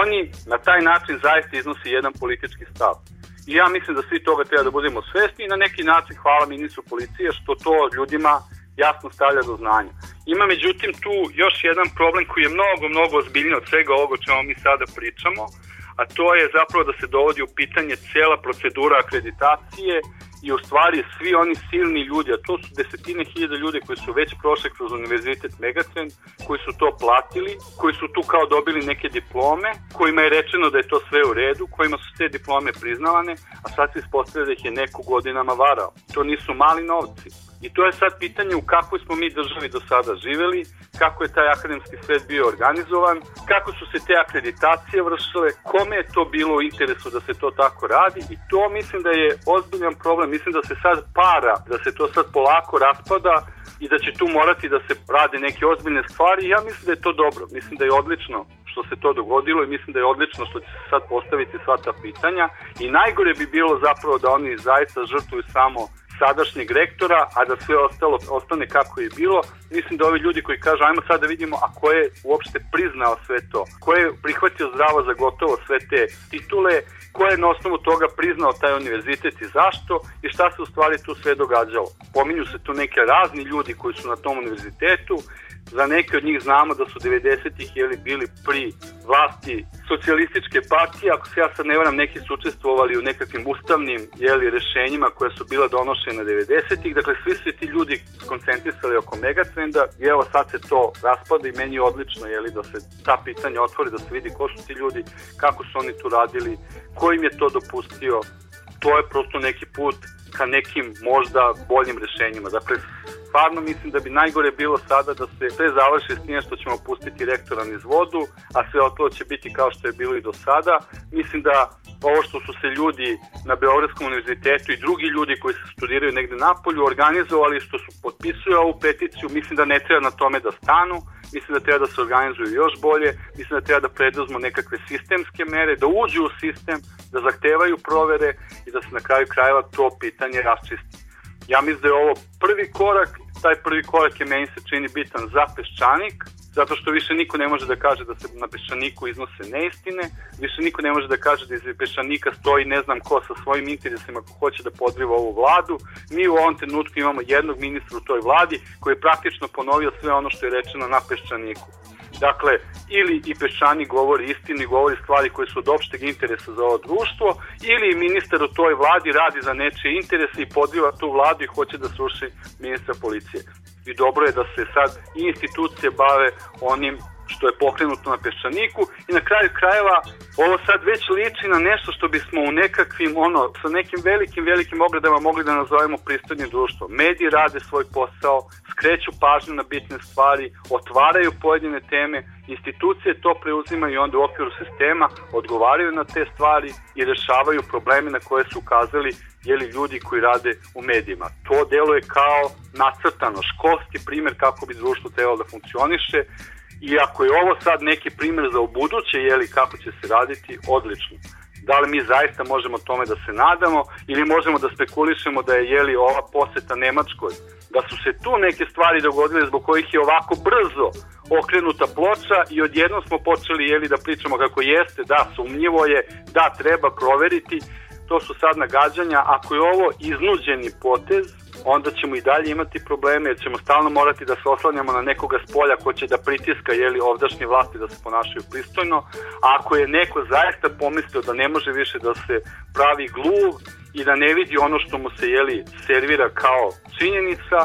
Speaker 5: oni na taj način zaista iznosi jedan politički stav. I ja mislim da svi toga treba da budemo svesni i na neki način hvala ministru policije što to ljudima jasno stavlja do znanja. Ima međutim tu još jedan problem koji je mnogo, mnogo ozbiljniji od svega ovoga o čemu mi sada pričamo, a to je zapravo da se dovodi u pitanje cela procedura akreditacije i u stvari svi oni silni ljudi, a to su desetine hiljada ljudi koji su već prošli kroz univerzitet Megatrend, koji su to platili, koji su tu kao dobili neke diplome, kojima je rečeno da je to sve u redu, kojima su te diplome priznavane, a sad se ispostavlja da ih je neko godinama varao. To nisu mali novci. I to je sad pitanje u kakvoj smo mi državi do sada živeli, kako je taj akademski svet bio organizovan, kako su se te akreditacije vršile, kome je to bilo u interesu da se to tako radi i to mislim da je ozbiljan problem. Mislim da se sad para, da se to sad polako raspada i da će tu morati da se rade neke ozbiljne stvari ja mislim da je to dobro. Mislim da je odlično što se to dogodilo i mislim da je odlično što će se sad postaviti sva ta pitanja i najgore bi bilo zapravo da oni zaista žrtvuju samo sadašnjeg rektora, a da sve ostalo ostane kako je bilo. Mislim da ovi ljudi koji kažu ajmo sad da vidimo a ko je uopšte priznao sve to, ko je prihvatio zdravo za gotovo sve te titule, ko je na osnovu toga priznao taj univerzitet i zašto i šta se u stvari tu sve događalo. Pominju se tu neke razni ljudi koji su na tom univerzitetu, Za neke od njih znamo da su 90-ih jeli, bili pri vlasti socijalističke partije, ako se ja sad ne varam, neki su učestvovali u nekakvim ustavnim jeli, rešenjima koja su bila donošena 90-ih, dakle svi su ti ljudi koncentrisali oko megatrenda i evo sad se to raspada i meni je odlično jeli, da se ta pitanja otvori, da se vidi ko su ti ljudi, kako su oni tu radili, ko im je to dopustio, to je prosto neki put ka nekim možda boljim rešenjima. Dakle, stvarno mislim da bi najgore bilo sada da se sve završi s njim što ćemo pustiti rektora niz vodu, a sve ostalo će biti kao što je bilo i do sada. Mislim da ovo što su se ljudi na Beogradskom univerzitetu i drugi ljudi koji se studiraju negde napolju organizovali, što su potpisuju ovu peticiju, mislim da ne treba na tome da stanu, mislim da treba da se organizuju još bolje, mislim da treba da preduzmu nekakve sistemske mere, da uđu u sistem, da zahtevaju provere i da se na kraju krajeva to pitanje raščisti. Ja mislim da je ovo prvi korak, taj prvi korak je meni se čini bitan za peščanik, zato što više niko ne može da kaže da se na peščaniku iznose neistine, više niko ne može da kaže da iz peščanika stoji ne znam ko sa svojim interesima ko hoće da podriva ovu vladu. Mi u ovom trenutku imamo jednog ministra u toj vladi koji je praktično ponovio sve ono što je rečeno na peščaniku. Dakle, ili i Pešani govori istini, govori stvari koje su od opšteg interesa za ovo društvo, ili ministar u toj vladi radi za nečije interese i podriva tu vladu i hoće da sruši ministra policije. I dobro je da se sad institucije bave onim što je pokrenuto na peščaniku i na kraju krajeva ovo sad već liči na nešto što bismo u nekakvim, ono, sa nekim velikim, velikim ogledama mogli da nazovemo pristojnim društvom. Mediji rade svoj posao, skreću pažnju na bitne stvari, otvaraju pojedine teme, institucije to preuzimaju i onda u okviru sistema odgovaraju na te stvari i rešavaju probleme na koje su ukazali jeli ljudi koji rade u medijima. To delo je kao nacrtano, školski primer kako bi društvo trebalo da funkcioniše i ako je ovo sad neki primer za ubuduće, jeli kako će se raditi, odlično. Da li mi zaista možemo tome da se nadamo ili možemo da spekulišemo da je jeli ova poseta Nemačkoj, da su se tu neke stvari dogodile zbog kojih je ovako brzo okrenuta ploča i odjednom smo počeli jeli da pričamo kako jeste, da sumnjivo je, da treba proveriti, to su sad nagađanja, ako je ovo iznuđeni potez, onda ćemo i dalje imati probleme jer ćemo stalno morati da se oslanjamo na nekoga s polja ko će da pritiska jeli, ovdašnje vlasti da se ponašaju pristojno, a ako je neko zaista pomislio da ne može više da se pravi gluv i da ne vidi ono što mu se jeli, servira kao činjenica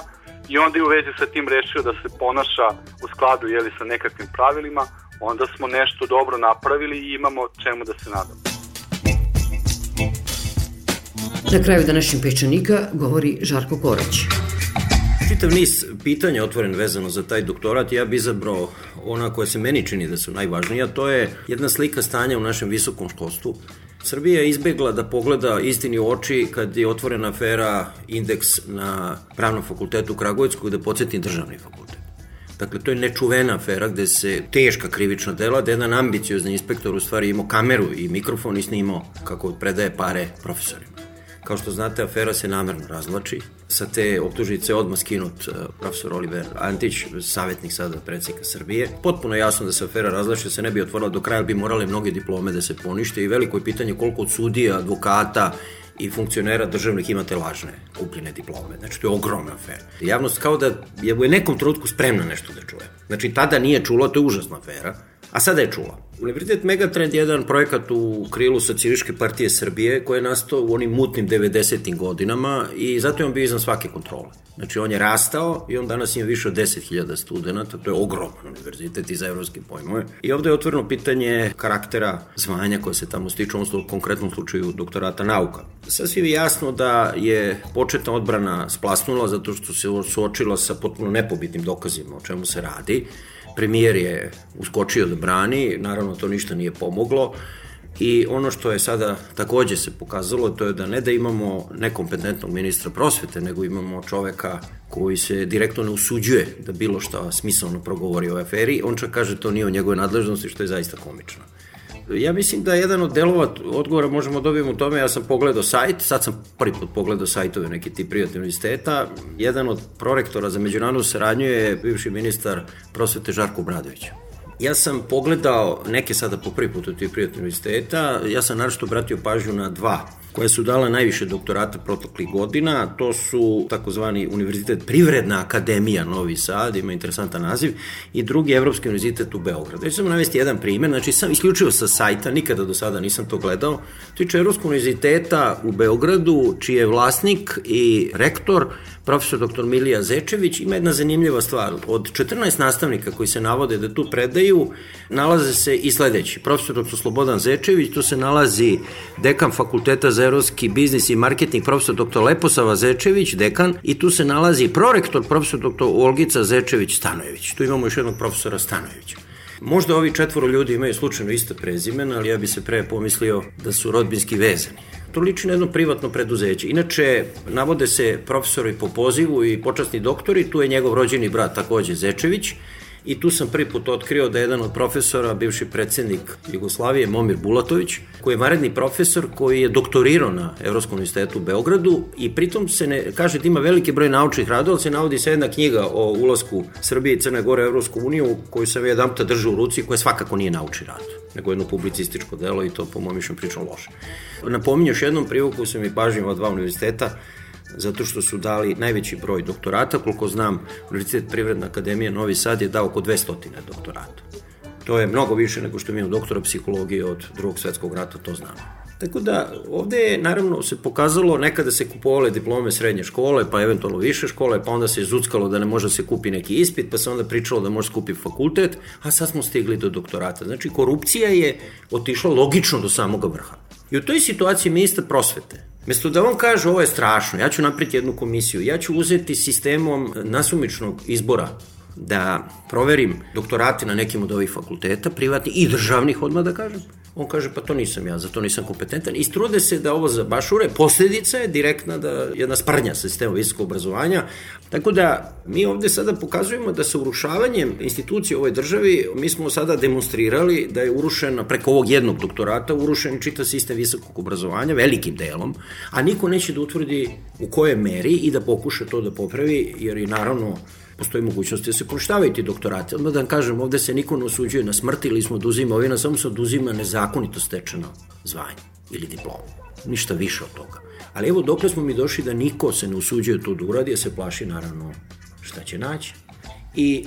Speaker 5: i onda je u vezi sa tim rešio da se ponaša u skladu jeli, sa nekakvim pravilima, onda smo nešto dobro napravili i imamo čemu da se nadamo.
Speaker 2: Na kraju današnjeg pečanika govori Žarko Korać.
Speaker 6: Čitav niz pitanja otvoren vezano za taj doktorat, ja bi izabrao ona koja se meni čini da su najvažnija, to je jedna slika stanja u našem visokom školstvu. Srbija je izbegla da pogleda istini u oči kad je otvorena afera indeks na pravnom fakultetu u Kragujevsku da podsjeti državni fakultet. Dakle, to je nečuvena afera gde se teška krivična dela, da jedan ambiciozni inspektor u stvari imao kameru i mikrofon i snimao kako predaje pare profesorima. Kao što znate, afera se namerno razvlači. Sa te optužnice odmah skinut uh, profesor Oliver Antić, savjetnik sada predsjednika Srbije. Potpuno jasno da se afera razvlači, da se ne bi otvorila do kraja, bi morale mnoge diplome da se ponište i veliko je pitanje koliko od sudija, advokata i funkcionera državnih imate lažne kupljene diplome. Znači, to je ogromna afera. Javnost kao da je u nekom trenutku spremna nešto da čuje. Znači, tada nije čulo, to je užasna afera, a sada je čula. Univerzitet Megatrend je jedan projekat u krilu Socijalističke partije Srbije koji je nastao u onim mutnim 90. godinama i zato je on bio iznad svake kontrole. Znači on je rastao i on danas ima više od 10.000 studenta, to je ogroman univerzitet i za evropske pojmove. I ovde je otvoreno pitanje karaktera zvanja koje se tamo stiče, u konkretnom slučaju doktorata nauka. Sasvim je jasno da je početna odbrana splasnula zato što se suočila sa potpuno nepobitnim dokazima o čemu se radi Premijer je uskočio da brani, naravno to ništa nije pomoglo i ono što je sada takođe se pokazalo to je da ne da imamo nekompetentnog ministra prosvete, nego imamo čoveka koji se direktno ne usuđuje da bilo šta smisalno progovori o aferi, on čak kaže to nije o njegove nadležnosti, što je zaista komično. Ja mislim da jedan od delova odgovora možemo dobijemo u tome, ja sam pogledao sajt, sad sam prvi put pogledao sajtove neki ti privatni univerziteta, jedan od prorektora za međunarodnu saradnju je bivši ministar prosvete Žarko Bradović. Ja sam pogledao neke sada po prvi put od tih privatnih univerziteta, ja sam naravno obratio pažnju na dva koje su dala najviše doktorata protoklih godina, to su takozvani Univerzitet Privredna akademija Novi Sad, ima interesantan naziv, i drugi Evropski univerzitet u Beogradu. Ja ću samo navesti jedan primer, znači sam isključio sa sajta, nikada do sada nisam to gledao, tiče Evropskog univerziteta u Beogradu, čiji je vlasnik i rektor profesor dr. Milija Zečević, ima jedna zanimljiva stvar. Od 14 nastavnika koji se navode da tu predaju, nalaze se i sledeći. Profesor dr. Slobodan Zečević, tu se nalazi dekan fakulteta za evropski biznis i marketing, profesor dr. Leposava Zečević, dekan, i tu se nalazi prorektor, profesor dr. Olgica Zečević Stanojević. Tu imamo još jednog profesora Stanojevića. Možda ovi četvoro ljudi imaju slučajno iste prezimena, ali ja bi se pre pomislio da su rodbinski vezani to liči na jedno privatno preduzeće. Inače, navode se profesori po pozivu i počasni doktori, tu je njegov rođeni brat takođe Zečević, i tu sam prvi put otkrio da je jedan od profesora, bivši predsednik Jugoslavije, Momir Bulatović, koji je varedni profesor koji je doktorirao na Evropskom univerzitetu u Beogradu i pritom se ne kaže da ima veliki broj naučnih radova, se navodi se jedna knjiga o ulasku Srbije i Crne Gore u Evropsku uniju koju sam jedan puta držao u ruci koja svakako nije naučni rad nego jedno publicističko delo i to po mojom mišljenju pričam loše. Napominju još jednom privuku sam i pažnjim od dva univerziteta zato što su dali najveći broj doktorata, koliko znam, Univerzitet Privredna akademija Novi Sad je dao oko 200 doktorata. To je mnogo više nego što imamo doktora psihologije od drugog svetskog rata, to znamo. Tako da ovde je naravno se pokazalo nekada se kupovale diplome srednje škole, pa eventualno više škole, pa onda se zuckalo da ne može da se kupi neki ispit, pa se onda pričalo da može skupi fakultet, a sad smo stigli do doktorata. Znači korupcija je otišla logično do samog vrha. I u toj situaciji ministar prosvete, Mesto da on kaže ovo je strašno, ja ću napriti jednu komisiju, ja ću uzeti sistemom nasumičnog izbora da proverim doktorate na nekim od ovih fakulteta, privatni i državnih odmah da kažem, On kaže, pa to nisam ja, za to nisam kompetentan. I strude se da ovo zabašure, posledica je direktna da jedna sprnja sa sistemom visokog obrazovanja. Tako da mi ovde sada pokazujemo da sa urušavanjem institucije ovoj državi, mi smo sada demonstrirali da je urušen preko ovog jednog doktorata, urušen čitav sistem visokog obrazovanja, velikim delom, a niko neće da utvrdi u koje meri i da pokuša to da popravi, jer i naravno postoji mogućnost da se poništavaju ti doktorate. Odmah da vam kažem, ovde se niko ne osuđuje na smrt ili smo oduzima ovina, samo se oduzima nezakonito stečeno zvanje ili diploma. Ništa više od toga. Ali evo, dokle smo mi došli da niko se ne usuđuje to da uradi, a se plaši naravno šta će naći. I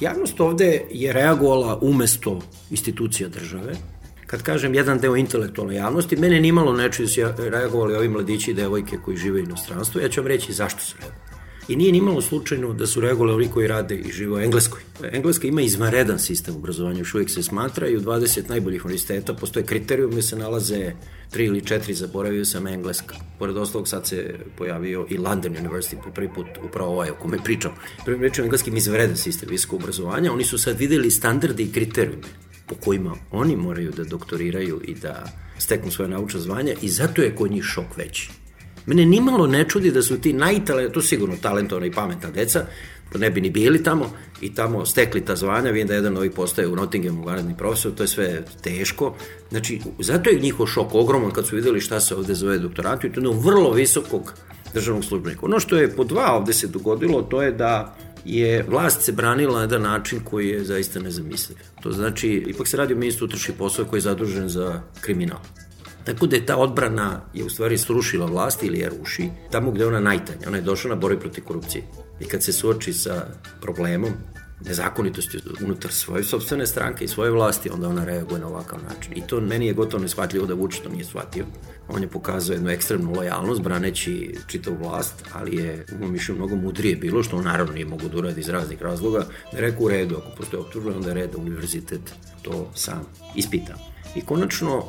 Speaker 6: javnost ovde je reagovala umesto institucija države, kad kažem jedan deo intelektualne javnosti, mene nimalo neče da su reagovali ovi mladići i devojke koji žive u inostranstvu, ja ću vam reći zašto su reagovali. I nije nimalo slučajno da su reagovali ovi koji rade i žive u Engleskoj. Engleska ima izvanredan sistem obrazovanja, još uvijek se smatra i u 20 najboljih univerziteta postoje kriterijum gde se nalaze tri ili četiri, zaboravio sam Engleska. Pored ostalog sad se pojavio i London University po prvi put, upravo ovaj o kome pričam. Prvi rečem, engleski ima izvanredan sistem visokog obrazovanja, oni su sad videli standarde i kriterijume po kojima oni moraju da doktoriraju i da steknu svoje naučne zvanja i zato je kod njih šok veći. Mene nimalo ne čudi da su ti najtalent, to sigurno talentovna i pametna deca, da ne bi ni bili tamo i tamo stekli ta zvanja, vidim da jedan ovih postaje u Nottinghamu vanredni profesor, to je sve teško. Znači, zato je njihov šok ogroman kad su videli šta se ovde zove doktoratu i to je vrlo visokog državnog službenika. Ono što je po dva ovde se dogodilo, to je da je vlast se branila na jedan način koji je zaista nezamisliv. To znači, ipak se radi o ministru utrši posao koji je zadužen za kriminal. Tako da je ta odbrana je u stvari srušila vlast ili je ruši tamo gde ona najtanja. Ona je došla na borbi protiv korupcije. I kad se suoči sa problemom nezakonitosti unutar svoje sobstvene stranke i svoje vlasti, onda ona reaguje na ovakav način. I to meni je gotovo neshvatljivo da Vučić to nije shvatio. On je pokazao jednu ekstremnu lojalnost, braneći čitav vlast, ali je u mojom mišlju mnogo mudrije bilo, što on naravno nije mogu da uradi iz raznih razloga, da rekao u redu, ako postoje optužbe, onda je red da univerzitet to sam ispita. I konačno,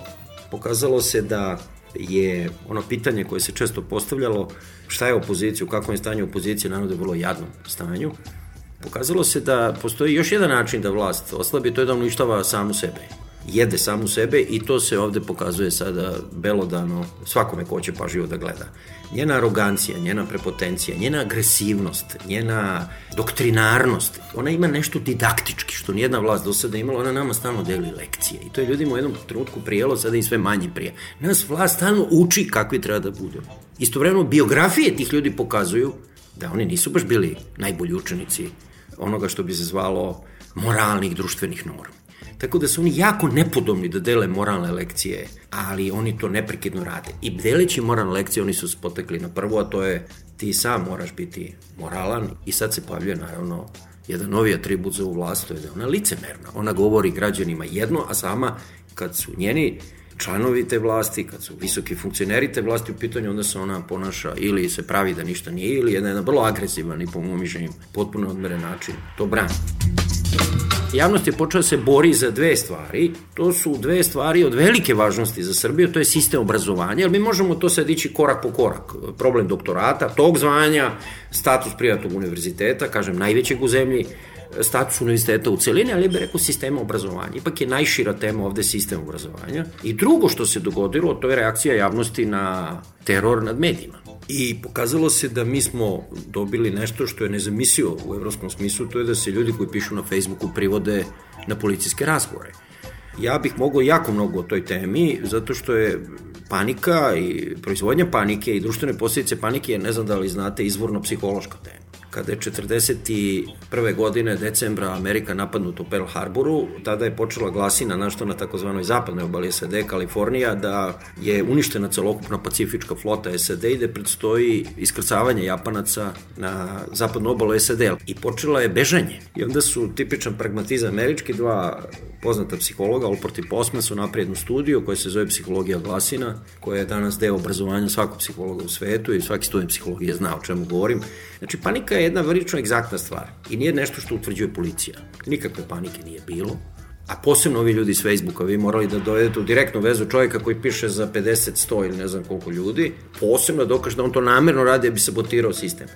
Speaker 6: pokazalo se da je ono pitanje koje se često postavljalo šta je opozicija, u kakvom je stanju opozicije, naravno da je vrlo jadnom stanju, pokazalo se da postoji još jedan način da vlast oslabi, to je da uništava samu sebe. Jede samu sebe i to se ovde pokazuje sada belodano svakome ko će pažljivo da gleda. Njena arogancija, njena prepotencija, njena agresivnost, njena doktrinarnost, ona ima nešto didaktički, što nijedna vlast do sada imala, ona nama stalno deli lekcije. I to je ljudima u jednom trenutku prijelo, sada i sve manje prije. Nas vlast stalno uči kakvi treba da budu. Istovremeno, biografije tih ljudi pokazuju da oni nisu baš bili najbolji učenici onoga što bi se zvalo moralnih društvenih normi. Tako da su oni jako nepodobni da dele moralne lekcije, ali oni to neprekidno rade. I deleći moralne lekcije oni su spotekli na prvo, a to je ti sam moraš biti moralan i sad se pojavljuje naravno jedan novi atribut za ovu vlast, to je da ona licemerna. Ona govori građanima jedno, a sama kad su njeni članovi te vlasti, kad su visoki funkcioneri te vlasti u pitanju, onda se ona ponaša ili se pravi da ništa nije, ili je jedan vrlo agresivan i po mojom mišljenju potpuno odmeren način to brani. Javnost je počela da se bori za dve stvari. To su dve stvari od velike važnosti za Srbiju, to je sistem obrazovanja, jer mi možemo to sad ići korak po korak. Problem doktorata, tog zvanja, status privatnog univerziteta, kažem, najvećeg u zemlji, status univerziteta u celini, ali bih rekao sistema obrazovanja. Ipak je najšira tema ovde sistem obrazovanja. I drugo što se dogodilo, to je reakcija javnosti na teror nad medijima. I pokazalo se da mi smo dobili nešto što je nezamisio u evropskom smislu, to je da se ljudi koji pišu na Facebooku privode na policijske razgovore. Ja bih mogao jako mnogo o toj temi, zato što je panika i proizvodnja panike i društvene posljedice panike, ne znam da li znate, izvorno psihološka tema kada je 41. godine decembra Amerika napadnuta u Pearl Harboru, tada je počela glasina našto na takozvanoj zapadnoj obali SAD, Kalifornija, da je uništena celokupna pacifička flota SAD i da predstoji iskrcavanje Japanaca na zapadnu obalu SAD. I počela je bežanje. I onda su tipičan pragmatizam američki, dva poznata psihologa, Olport i Posman, su napravili jednu studiju koja se zove Psihologija glasina, koja je danas deo obrazovanja svakog psihologa u svetu i svaki student psihologije zna o čemu govorim. Znači, panika je jedna vrlično egzaktna stvar i nije nešto što utvrđuje policija. Nikakve panike nije bilo, a posebno ovi ljudi s Facebooka, vi morali da dovedete u direktnu vezu čovjeka koji piše za 50, 100 ili ne znam koliko ljudi, posebno dokaže da on to namerno radi da bi sabotirao sistem.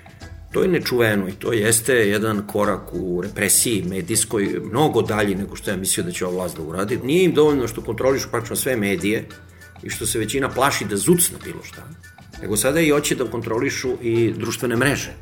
Speaker 6: To je nečuveno i to jeste jedan korak u represiji medijskoj mnogo dalji nego što ja mislio da će ova vlast da uradi. Nije im dovoljno što kontrolišu praktično sve medije i što se većina plaši da zucne bilo šta, nego sada i hoće da kontrolišu i društvene mreže.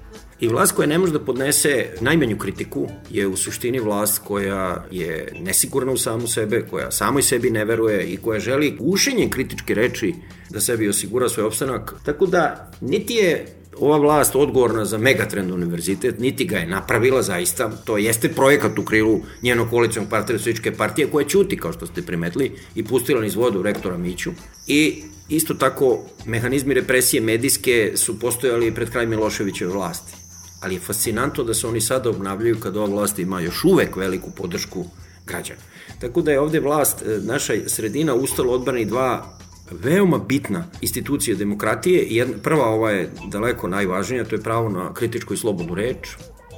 Speaker 6: I vlast koja ne može da podnese najmanju kritiku je u suštini vlast koja je nesigurna u samu sebe, koja samoj sebi ne veruje i koja želi gušenjem kritičke reči da sebi osigura svoj opstanak. Tako da niti je ova vlast odgovorna za Megatrend univerzitet, niti ga je napravila zaista, to jeste projekat u krilu njenog koalicijnog partija Svičke partije koja ćuti, kao što ste primetili, i pustila niz vodu rektora Miću. I isto tako, mehanizmi represije medijske su postojali pred kraj Miloševićeve vlasti. Ali je fascinantno da se oni sada obnavljaju kad ova vlast ima još uvek veliku podršku građana. Tako da je ovde vlast, e, naša sredina ustala odbrani dva veoma bitna institucija demokratije. Jedna, prva ova je daleko najvažnija, to je pravo na kritičku i slobodnu reč.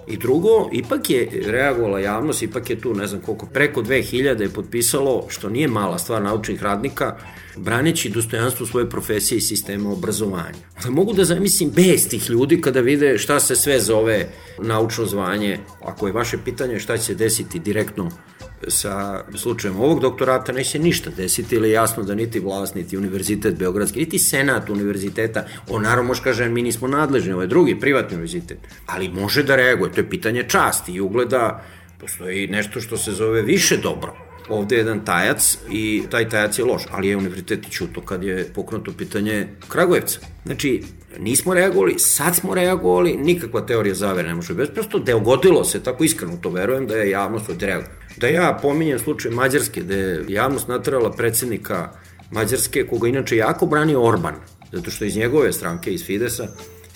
Speaker 6: I drugo, ipak je reagovala javnost, ipak je tu, ne znam koliko, preko 2000 je potpisalo, što nije mala stvar naučnih radnika, braneći dostojanstvo svoje profesije i sistema obrazovanja. Da mogu da zamislim bez tih ljudi kada vide šta se sve zove naučno zvanje. Ako je vaše pitanje šta će se desiti direktno sa slučajem ovog doktorata neće se ništa desiti, ili jasno da niti vlast, niti univerzitet Beogradski, niti senat univerziteta, on naravno može kaže, mi nismo nadležni, ovo je drugi, privatni univerzitet, ali može da reaguje, to je pitanje časti i ugleda, postoji nešto što se zove više dobro. Ovde je jedan tajac i taj tajac je loš, ali je univerzitet čuto kad je pokrenuto pitanje Kragujevca. Znači, nismo reagovali, sad smo reagovali, nikakva teorija zavere ne može biti, prosto deogodilo se, tako iskreno to verujem da je javnost od reagovali. Da ja pominjem slučaj Mađarske, da je javnost natrala predsednika Mađarske, koga inače jako brani Orban, zato što iz njegove stranke, iz Fidesa,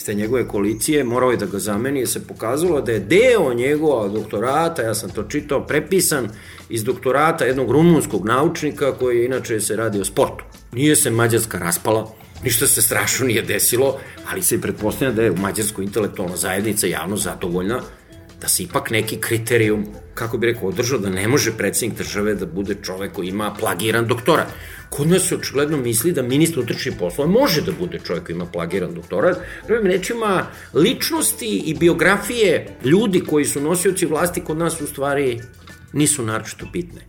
Speaker 6: te njegove koalicije, morao je da ga zameni, se pokazalo da je deo njegova doktorata, ja sam to čitao, prepisan iz doktorata jednog rumunskog naučnika koji inače se radi o sportu. Nije se Mađarska raspala, ništa se strašno nije desilo, ali se pretpostavlja da je u Mađarskoj intelektualna zajednica javno zadovoljna da se ipak neki kriterijum, kako bi rekao, održao da ne može predsednik države da bude čovek koji ima plagiran doktorat. Kod nas se očigledno misli da ministar utrčnih poslova može da bude čovek koji ima plagiran doktorat. Drugim rečima, ličnosti i biografije ljudi koji su nosioci vlasti kod nas u stvari nisu naročito bitne.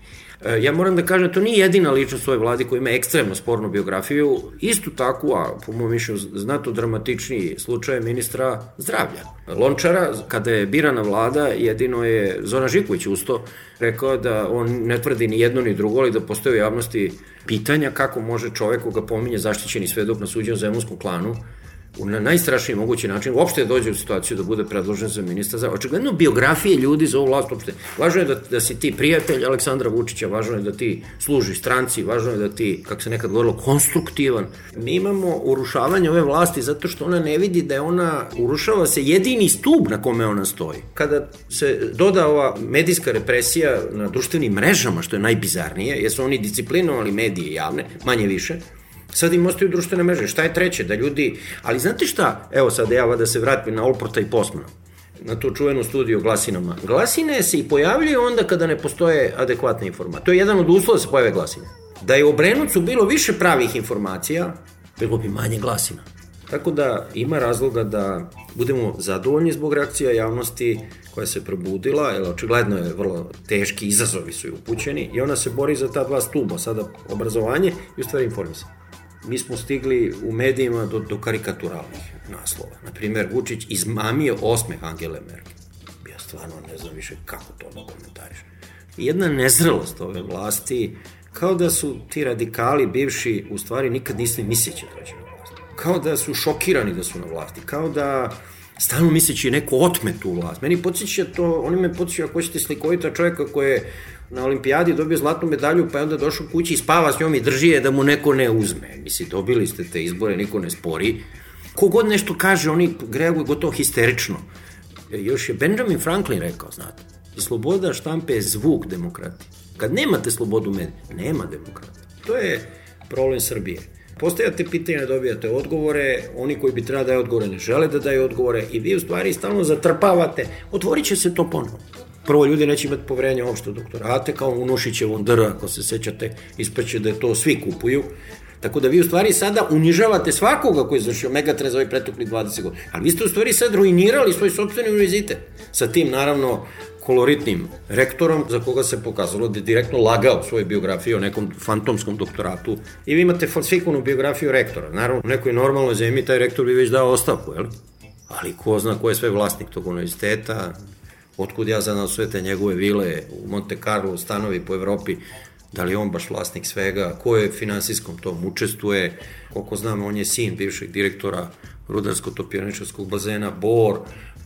Speaker 6: E, ja moram da kažem, to nije jedina ličnost u vladi koja ima ekstremno spornu biografiju, isto tako, a po mojom mišljenju znato dramatičniji slučaj ministra zdravlja. Lončara, kada je birana vlada, jedino je Zona Žiković usto rekao da on ne tvrdi ni jedno ni drugo, ali da postoje u javnosti pitanja kako može čovek koga pominje zaštićeni svedok na suđenju zemlonskom klanu na najstrašniji mogući način uopšte dođe u situaciju da bude predložen za ministra za očigledno biografije ljudi za ovu vlast uopšte. Važno je da, da si ti prijatelj Aleksandra Vučića, važno je da ti služiš stranci, važno je da ti, kako se nekad govorilo, konstruktivan. Mi imamo urušavanje ove vlasti zato što ona ne vidi da je ona, urušava se jedini stub na kome ona stoji. Kada se doda ova medijska represija na društvenim mrežama, što je najbizarnije, jer su oni disciplinovali medije javne, manje više, Sad im ostaju društvene mreže. Šta je treće? Da ljudi... Ali znate šta? Evo sad ja da se vratim na Olporta i Postmana na tu čuvenu studiju glasinama. Glasine se i pojavljaju onda kada ne postoje adekvatne informacije. To je jedan od uslova da se pojave glasine. Da je u Obrenucu bilo više pravih informacija, bilo bi manje glasina. Tako da ima razloga da budemo zadovoljni zbog reakcija javnosti koja se probudila, jer očigledno je vrlo teški izazovi su upućeni i ona se bori za ta dva stuba, sada obrazovanje i u stvari informisanje mi smo stigli u medijima do, do karikaturalnih naslova. Naprimer, Vučić izmamio osmeh Angele Merkel. Ja stvarno ne znam više kako to da komentariš. Jedna nezrelost ove vlasti, kao da su ti radikali bivši u stvari nikad nisu misleći da će na vlast. Kao da su šokirani da su na vlasti, kao da stalno misleći neko otme tu vlast. Meni podsjeća to, oni me podsjeća ako ćete slikovita čovjeka koji je na olimpijadi dobio zlatnu medalju, pa je onda došao kući i spava s njom i drži je da mu neko ne uzme. Misli, dobili ste te izbore, niko ne spori. Kogod nešto kaže, oni reaguju gotovo histerično. E, još je Benjamin Franklin rekao, znate, sloboda štampe je zvuk demokratije. Kad nemate slobodu medija, nema demokratije. To je problem Srbije. Postavljate pitanja, dobijate odgovore, oni koji bi treba da daje odgovore ne žele da daju odgovore i vi u stvari stalno zatrpavate. Otvorit će se to ponovo prvo ljudi neće imati poverenja uopšte doktorate, kao u Nušićevom DR, ako se sećate, ispaće da je to svi kupuju. Tako da vi u stvari sada unižavate svakoga koji je završio Megatrend za ovaj pretokli 20 godina. Ali vi ste u stvari sad ruinirali svoj sobstveni univerzitet. Sa tim, naravno, koloritnim rektorom za koga se pokazalo da je direktno lagao svoje biografije o nekom fantomskom doktoratu i vi imate falsifikovanu biografiju rektora. Naravno, u nekoj normalnoj zemlji taj rektor bi već dao ostavku, jel? Ali ko zna ko je sve vlasnik tog univerziteta, otkud ja znam sve te njegove vile u Monte Carlo, stanovi po Evropi, da li on baš vlasnik svega, ko je finansijskom tom učestvuje, koliko znam, on je sin bivšeg direktora rudarsko-topijaničarskog bazena Bor,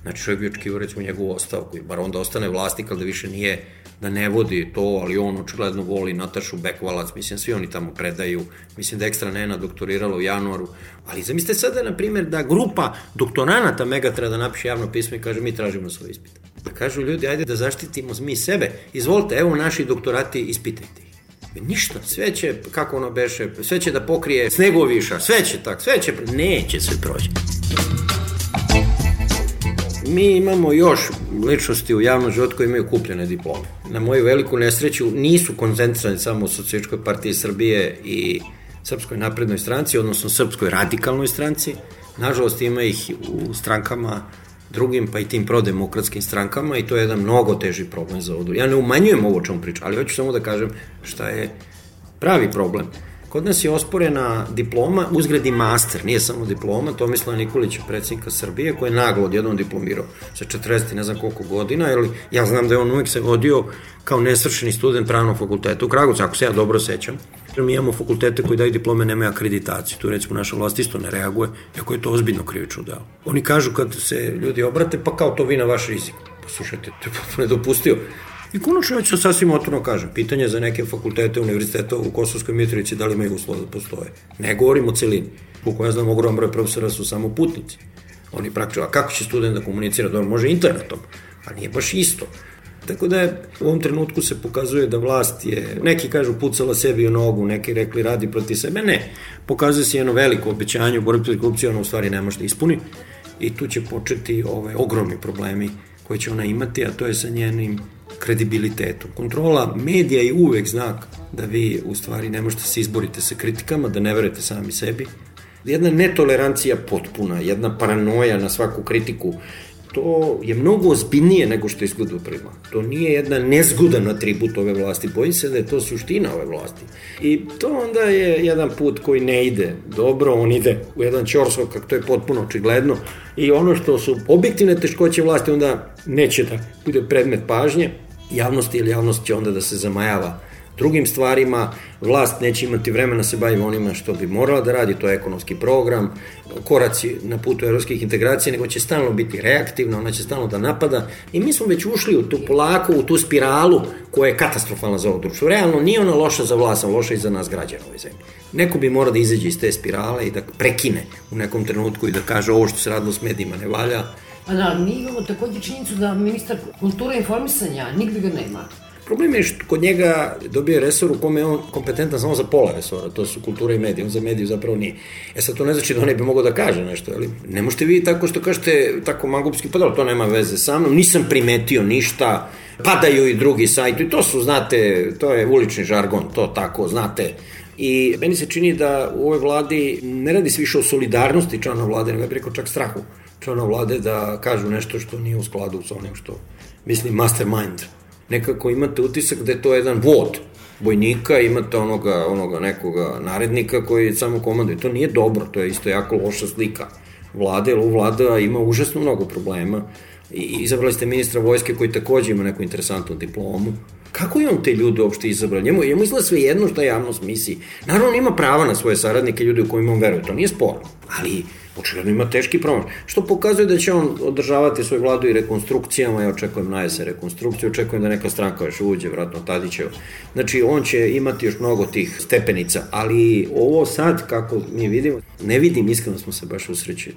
Speaker 6: znači čovjek bi očekivao recimo njegovu ostavku, bar onda ostane vlasnik, ali da više nije, da ne vodi to, ali on očigledno voli Natašu Bekvalac, mislim, svi oni tamo predaju, mislim da ekstra Nena doktorirala u januaru, ali zamislite sada, na primjer, da grupa doktoranata mega treba da napiše javno pismo i kaže mi tražimo svoj ispit. Da kažu ljudi, ajde da zaštitimo mi sebe. Izvolite, evo naši doktorati, ispitajte ih. Ništa, sve će, kako ono beše, sve će da pokrije snegoviša, sve će tak, sve će, neće sve proći. Mi imamo još ličnosti u javnom životu koji imaju kupljene diplome. Na moju veliku nesreću nisu koncentrisani samo u Socijaličkoj partiji Srbije i Srpskoj naprednoj stranci, odnosno Srpskoj radikalnoj stranci. Nažalost ima ih u strankama drugim, pa i tim prodemokratskim strankama i to je jedan mnogo teži problem za ovu. Ja ne umanjujem ovo o čemu pričam, ali hoću samo da kažem šta je pravi problem. Kod nas je osporena diploma, uzgredi master, nije samo diploma, Tomislav Nikolić je predsjednika Srbije, koji je naglo odjednom diplomirao sa 40 ne znam koliko godina, jer ja znam da je on uvijek se vodio kao nesvršeni student pravnog fakulteta u Kragovcu, ako se ja dobro sećam. Mi imamo fakultete koji daju diplome, nemaju akreditaciju. Tu recimo naša vlast isto ne reaguje, jako je to ozbiljno krivično delo. Oni kažu kad se ljudi obrate, pa kao to vi na vaš rizik. Pa slušajte, to je potpuno nedopustio. I konačno već sasvim otvorno kažem, pitanje za neke fakultete univerziteta u Kosovskoj Mitrovici da li imaju uslova da postoje. Ne govorim o celini. Koliko ja znam, ogrom broj profesora su samo putnici. Oni praktično, a kako će student da komunicira? Dobro, može internetom, a nije baš isto. Tako da u ovom trenutku se pokazuje da vlast je, neki kažu pucala sebi u nogu, neki rekli radi protiv sebe, ne. Pokazuje se jedno veliko obećanje u borbi protiv korupcije, ono u stvari ne može da ispuni i tu će početi ove ogromni problemi koje će ona imati, a to je sa njenim kredibilitetom. Kontrola medija je uvek znak da vi u stvari ne možete se izborite sa kritikama, da ne verujete sami sebi. Jedna netolerancija potpuna, jedna paranoja na svaku kritiku to je mnogo ozbiljnije nego što izgleda u prima. To nije jedna nezgodan atribut ove vlasti, bojim se da je to suština ove vlasti. I to onda je jedan put koji ne ide dobro, on ide u jedan čorsok, kako to je potpuno očigledno, i ono što su objektivne teškoće vlasti onda neće da bude predmet pažnje javnosti, ili javnost će onda da se zamajava drugim stvarima, vlast neće imati vremena da se bavi onima što bi morala da radi, to je ekonomski program, koraci na putu evropskih integracija, nego će stalno biti reaktivna, ona će stalno da napada i mi smo već ušli u tu polako, u tu spiralu koja je katastrofalna za ovo društvo. Realno nije ona loša za vlast, loša i za nas građana ovoj zemlji. Neko bi morao da izađe iz te spirale i da prekine u nekom trenutku i da kaže ovo što se radilo s medijima ne valja,
Speaker 2: A da, mi imamo takođe činjenicu da ministar kulture i informisanja nigde ga nema.
Speaker 6: Problem je što kod njega dobije resor u kome je on kompetentan samo za pola resora, to su kultura i medije, on za mediju zapravo nije. E sad to ne znači da on ne bi mogao da kaže nešto, ali ne možete vi tako što kažete tako magupski, pa da to nema veze sa mnom, nisam primetio ništa, padaju i drugi sajti, to su, znate, to je ulični žargon, to tako, znate, I meni se čini da u ovoj vladi ne radi se više o solidarnosti člana vlade, nego bih rekao čak strahu člana vlade da kažu nešto što nije u skladu sa onim što misli mastermind nekako imate utisak da je to jedan vod vojnika, imate onoga, onoga nekoga narednika koji samo komanduje. To nije dobro, to je isto jako loša slika vlade, jer vlada ima užasno mnogo problema. I izabrali ste ministra vojske koji takođe ima neku interesantnu diplomu. Kako je on te ljude uopšte izabrao? Njemu, njemu izgleda sve jedno što javnost misli. Naravno, on ima prava na svoje saradnike, ljudi u kojima on veruje, to nije sporno. Ali očigledno ima teški promaš. Što pokazuje da će on održavati svoju vladu i rekonstrukcijama, ja očekujem na jesen rekonstrukciju, očekujem da neka stranka još uđe, vratno Tadićev. Znači, on će imati još mnogo tih stepenica, ali ovo sad, kako mi vidimo, ne vidim, iskreno smo se baš usrećeni.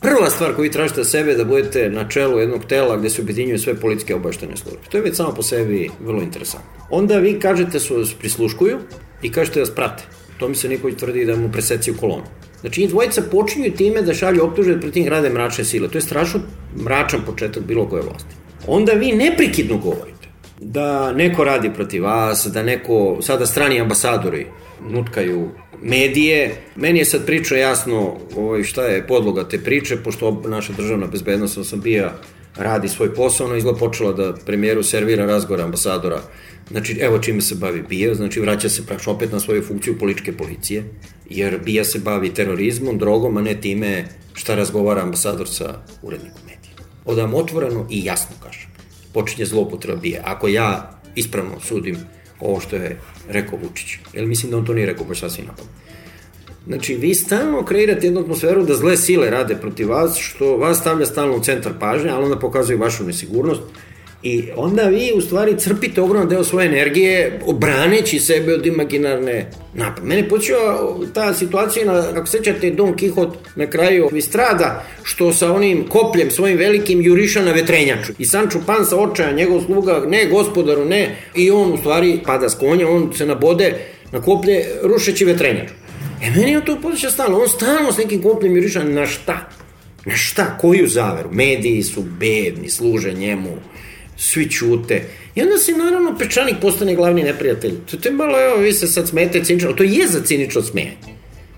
Speaker 6: Prva stvar koju tražite od sebe da budete na čelu jednog tela gde se objedinjuju sve politike obaštene službe. To je već samo po sebi vrlo interesantno. Onda vi kažete su vas prisluškuju i kažete da vas prate. To mi se Nikolić tvrdi da mu preseciju kolonu. Znači, njih dvojica počinju time da šalju optužbe protiv njih rade mračne sile. To je strašno mračan početak bilo koje vlasti. Onda vi neprekidno govorite da neko radi protiv vas, da neko, sada strani ambasadori nutkaju medije. Meni je sad priča jasno ovaj, šta je podloga te priče, pošto naša državna bezbednost sam bio radi svoj posao, ona izgleda počela da premijeru servira razgovor ambasadora. Znači, evo čime se bavi BIA, znači vraća se praš opet na svoju funkciju političke policije, jer BIA se bavi terorizmom, drogom, a ne time šta razgovara ambasador sa urednikom medija. Odam otvoreno i jasno kažem. Počinje zloupotreba BIA. Ako ja ispravno sudim ovo što je rekao Vučić, jer mislim da on to nije rekao baš sasvim napad. Znači, vi stalno kreirate jednu atmosferu da zle sile rade protiv vas, što vas stavlja stalno u centar pažnje, ali onda pokazuje vašu nesigurnost, I onda vi u stvari crpite ogroman deo svoje energije braneći sebe od imaginarne napade. Mene počeo ta situacija, na, ako sećate Don Kihot na kraju strada, što sa onim kopljem svojim velikim juriša na vetrenjaču. I Sancho Pansa očaja, njegov sluga, ne gospodaru, ne, i on u stvari pada s konja, on se nabode na koplje rušeći vetrenjaču. E meni je to podsjeća stalno, on stalno s nekim kopljem juriša na šta? Na šta? Koju zaveru? Mediji su bedni, služe njemu svi ćute. I onda se naravno Pečanik postane glavni neprijatelj. To, to je malo, evo, vi se sad smete cinično, to je za cinično smejanje.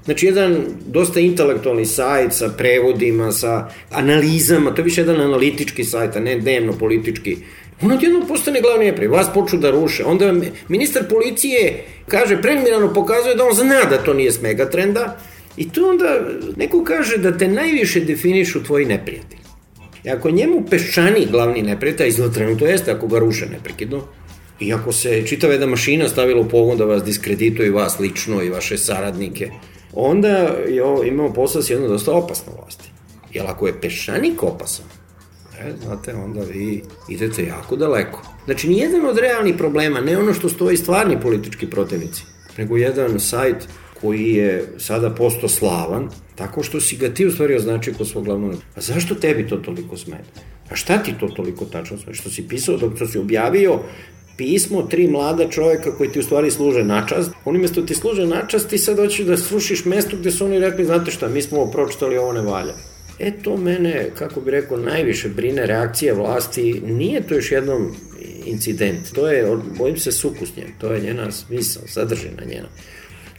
Speaker 6: Znači, jedan dosta intelektualni sajt sa prevodima, sa analizama, to je više jedan analitički sajt, a ne dnevno politički. On odjedno postane glavni neprijatelj, vas počnu da ruše. Onda ministar policije kaže, preliminarno pokazuje da on zna da to nije s megatrenda, i to onda neko kaže da te najviše definišu tvoji neprijatelji. I ako njemu peščani glavni neprijatelj, izgleda trenutno jeste ako ga ruše neprekidno, i ako se čitava jedna mašina stavila u pogon da vas diskredituje vas lično i vaše saradnike, onda je ovo, imamo posao s jednom dosta opasno vlasti. Jer ako je pešanik opasan, e, znate, onda vi idete jako daleko. Znači, nijedan od realnih problema, ne ono što stoji stvarni politički protivnici, nego jedan sajt koji je sada posto slavan, tako što si ga ti u stvari označio kod svog glavnog. A zašto tebi to toliko smeta? A šta ti to toliko tačno smeta? Što si pisao, dok što si objavio pismo tri mlada čoveka koji ti u stvari služe načast. Oni mesto ti služe načast, ti sad hoćeš da slušiš mesto gde su oni rekli, znate šta, mi smo ovo pročitali, ovo ne valja. E to mene, kako bi rekao, najviše brine reakcija vlasti. Nije to još jednom incident. To je, bojim se, sukus njen. To je njena smisla, sadržina njena.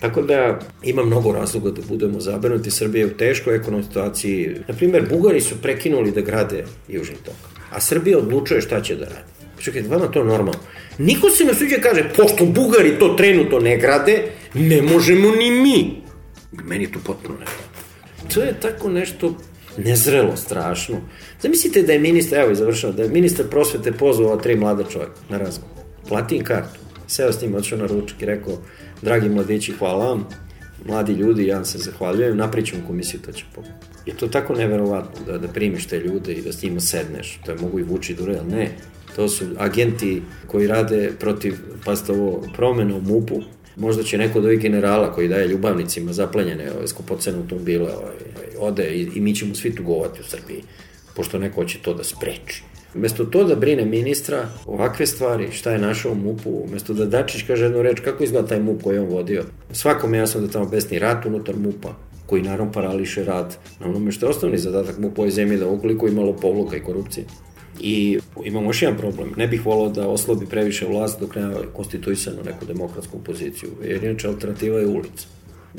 Speaker 6: Tako da ima mnogo razloga da budemo zabrinuti. Srbija je u teškoj ekonomskoj situaciji. Naprimer, Bugari su prekinuli da grade Južni tok, a Srbija odlučuje šta će da radi. Čekaj, vama to normalno. Niko se ne suđe kaže, pošto Bugari to trenutno ne grade, ne možemo ni mi. Meni to potpuno ne To je tako nešto nezrelo, strašno. Zamislite da je ministar, evo i završao, da je ministar prosvete pozvao tri mlada čovjeka na razgovor. Plati im kartu. Seo s njim, odšao na ručak i rekao, dragi mladići, hvala vam, mladi ljudi, ja vam se zahvaljujem, napričam komisiju, to će pomoći. Je to tako neverovatno da, da primiš te ljude i da s njima sedneš, to je mogu i vuči dure, ali ne, to su agenti koji rade protiv, pasta ovo, promena u MUP-u, možda će neko od ovih generala koji daje ljubavnicima zaplenjene ove skupocene automobile ovaj, ode i, i mi ćemo svi tugovati u Srbiji, pošto neko će to da spreči. Umesto to da brine ministra ovakve stvari, šta je našao u MUP-u, umesto da Dačić kaže jednu reč, kako izgleda taj MUP koji on vodio. Svakom je jasno da tamo besni rat unutar MUP-a, koji naravno parališe rad na onome što je osnovni zadatak MUP-a ovoj zemlji, da ukoliko imalo povluka i korupcije. I imamo još jedan problem. Ne bih volao da oslobi previše vlast dok nema konstituisano neku demokratsku poziciju, jer inače alternativa je ulica.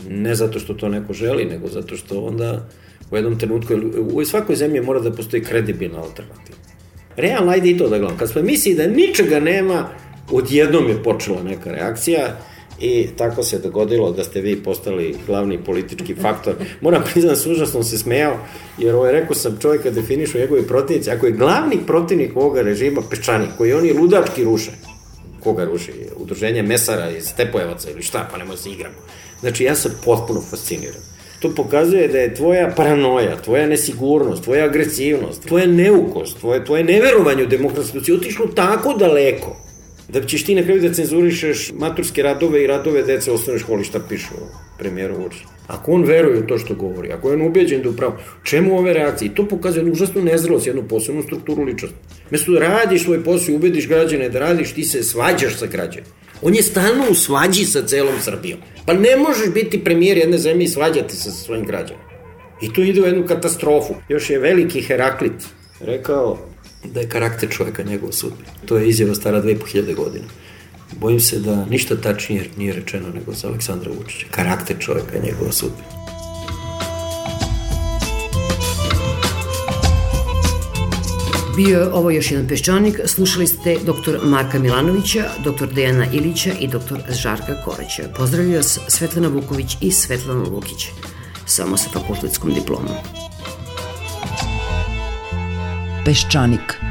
Speaker 6: Ne zato što to neko želi, nego zato što onda u jednom trenutku, u svakoj zemlji mora da postoji kredibilna alternativa. Realno, ajde i to da gledam. Kad smo misli da ničega nema, odjednom je počela neka reakcija i tako se dogodilo da ste vi postali glavni politički faktor. Moram priznati, da užasno se smejao, jer ovo je rekao sam čovjeka definišu njegove protivnice. Ako je glavni protivnik ovoga režima Peščanik, koji oni ludački ruše, koga ruši? Udruženje mesara iz Stepojevaca ili šta, pa nemoj se igramo. Znači, ja sam potpuno fasciniran. To pokazuje da je tvoja paranoja, tvoja nesigurnost, tvoja agresivnost, tvoja neukost, tvoje, tvoje neverovanje u demokratsku otišlo tako daleko da ćeš ti na kraju da cenzurišeš maturske radove i radove dece u osnovnoj školi šta pišu premijeru Vučić. Ako on veruje u to što govori, ako je on ubeđen da upravo, čemu ove reakcije? I to pokazuje jednu užasnu nezrelost, jednu posebnu strukturu ličnosti. Mesto da radiš svoj posao i ubediš građane da radiš, ti se svađaš sa građanima. On je stalno u svađi sa celom Srbijom. Pa ne možeš biti premijer jedne zemlje i svađati se sa svojim građanima. I to ide u jednu katastrofu. Još je veliki Heraklit rekao da je karakter čoveka njegov sudbina. To je izjava stara 2500 godina. Bojim se da ništa tačnije nije rečeno nego za Aleksandra Vučića. Karakter čoveka je njegova sudbina.
Speaker 2: Bio je ovo još jedan peščanik, slušali ste dr. Marka Milanovića, dr. Dejana Ilića i dr. Žarka Koreća. Pozdravljaju vas Svetlana Vuković i Svetlana Lukić, samo sa fakultetskom diplomom.
Speaker 7: Peščanik.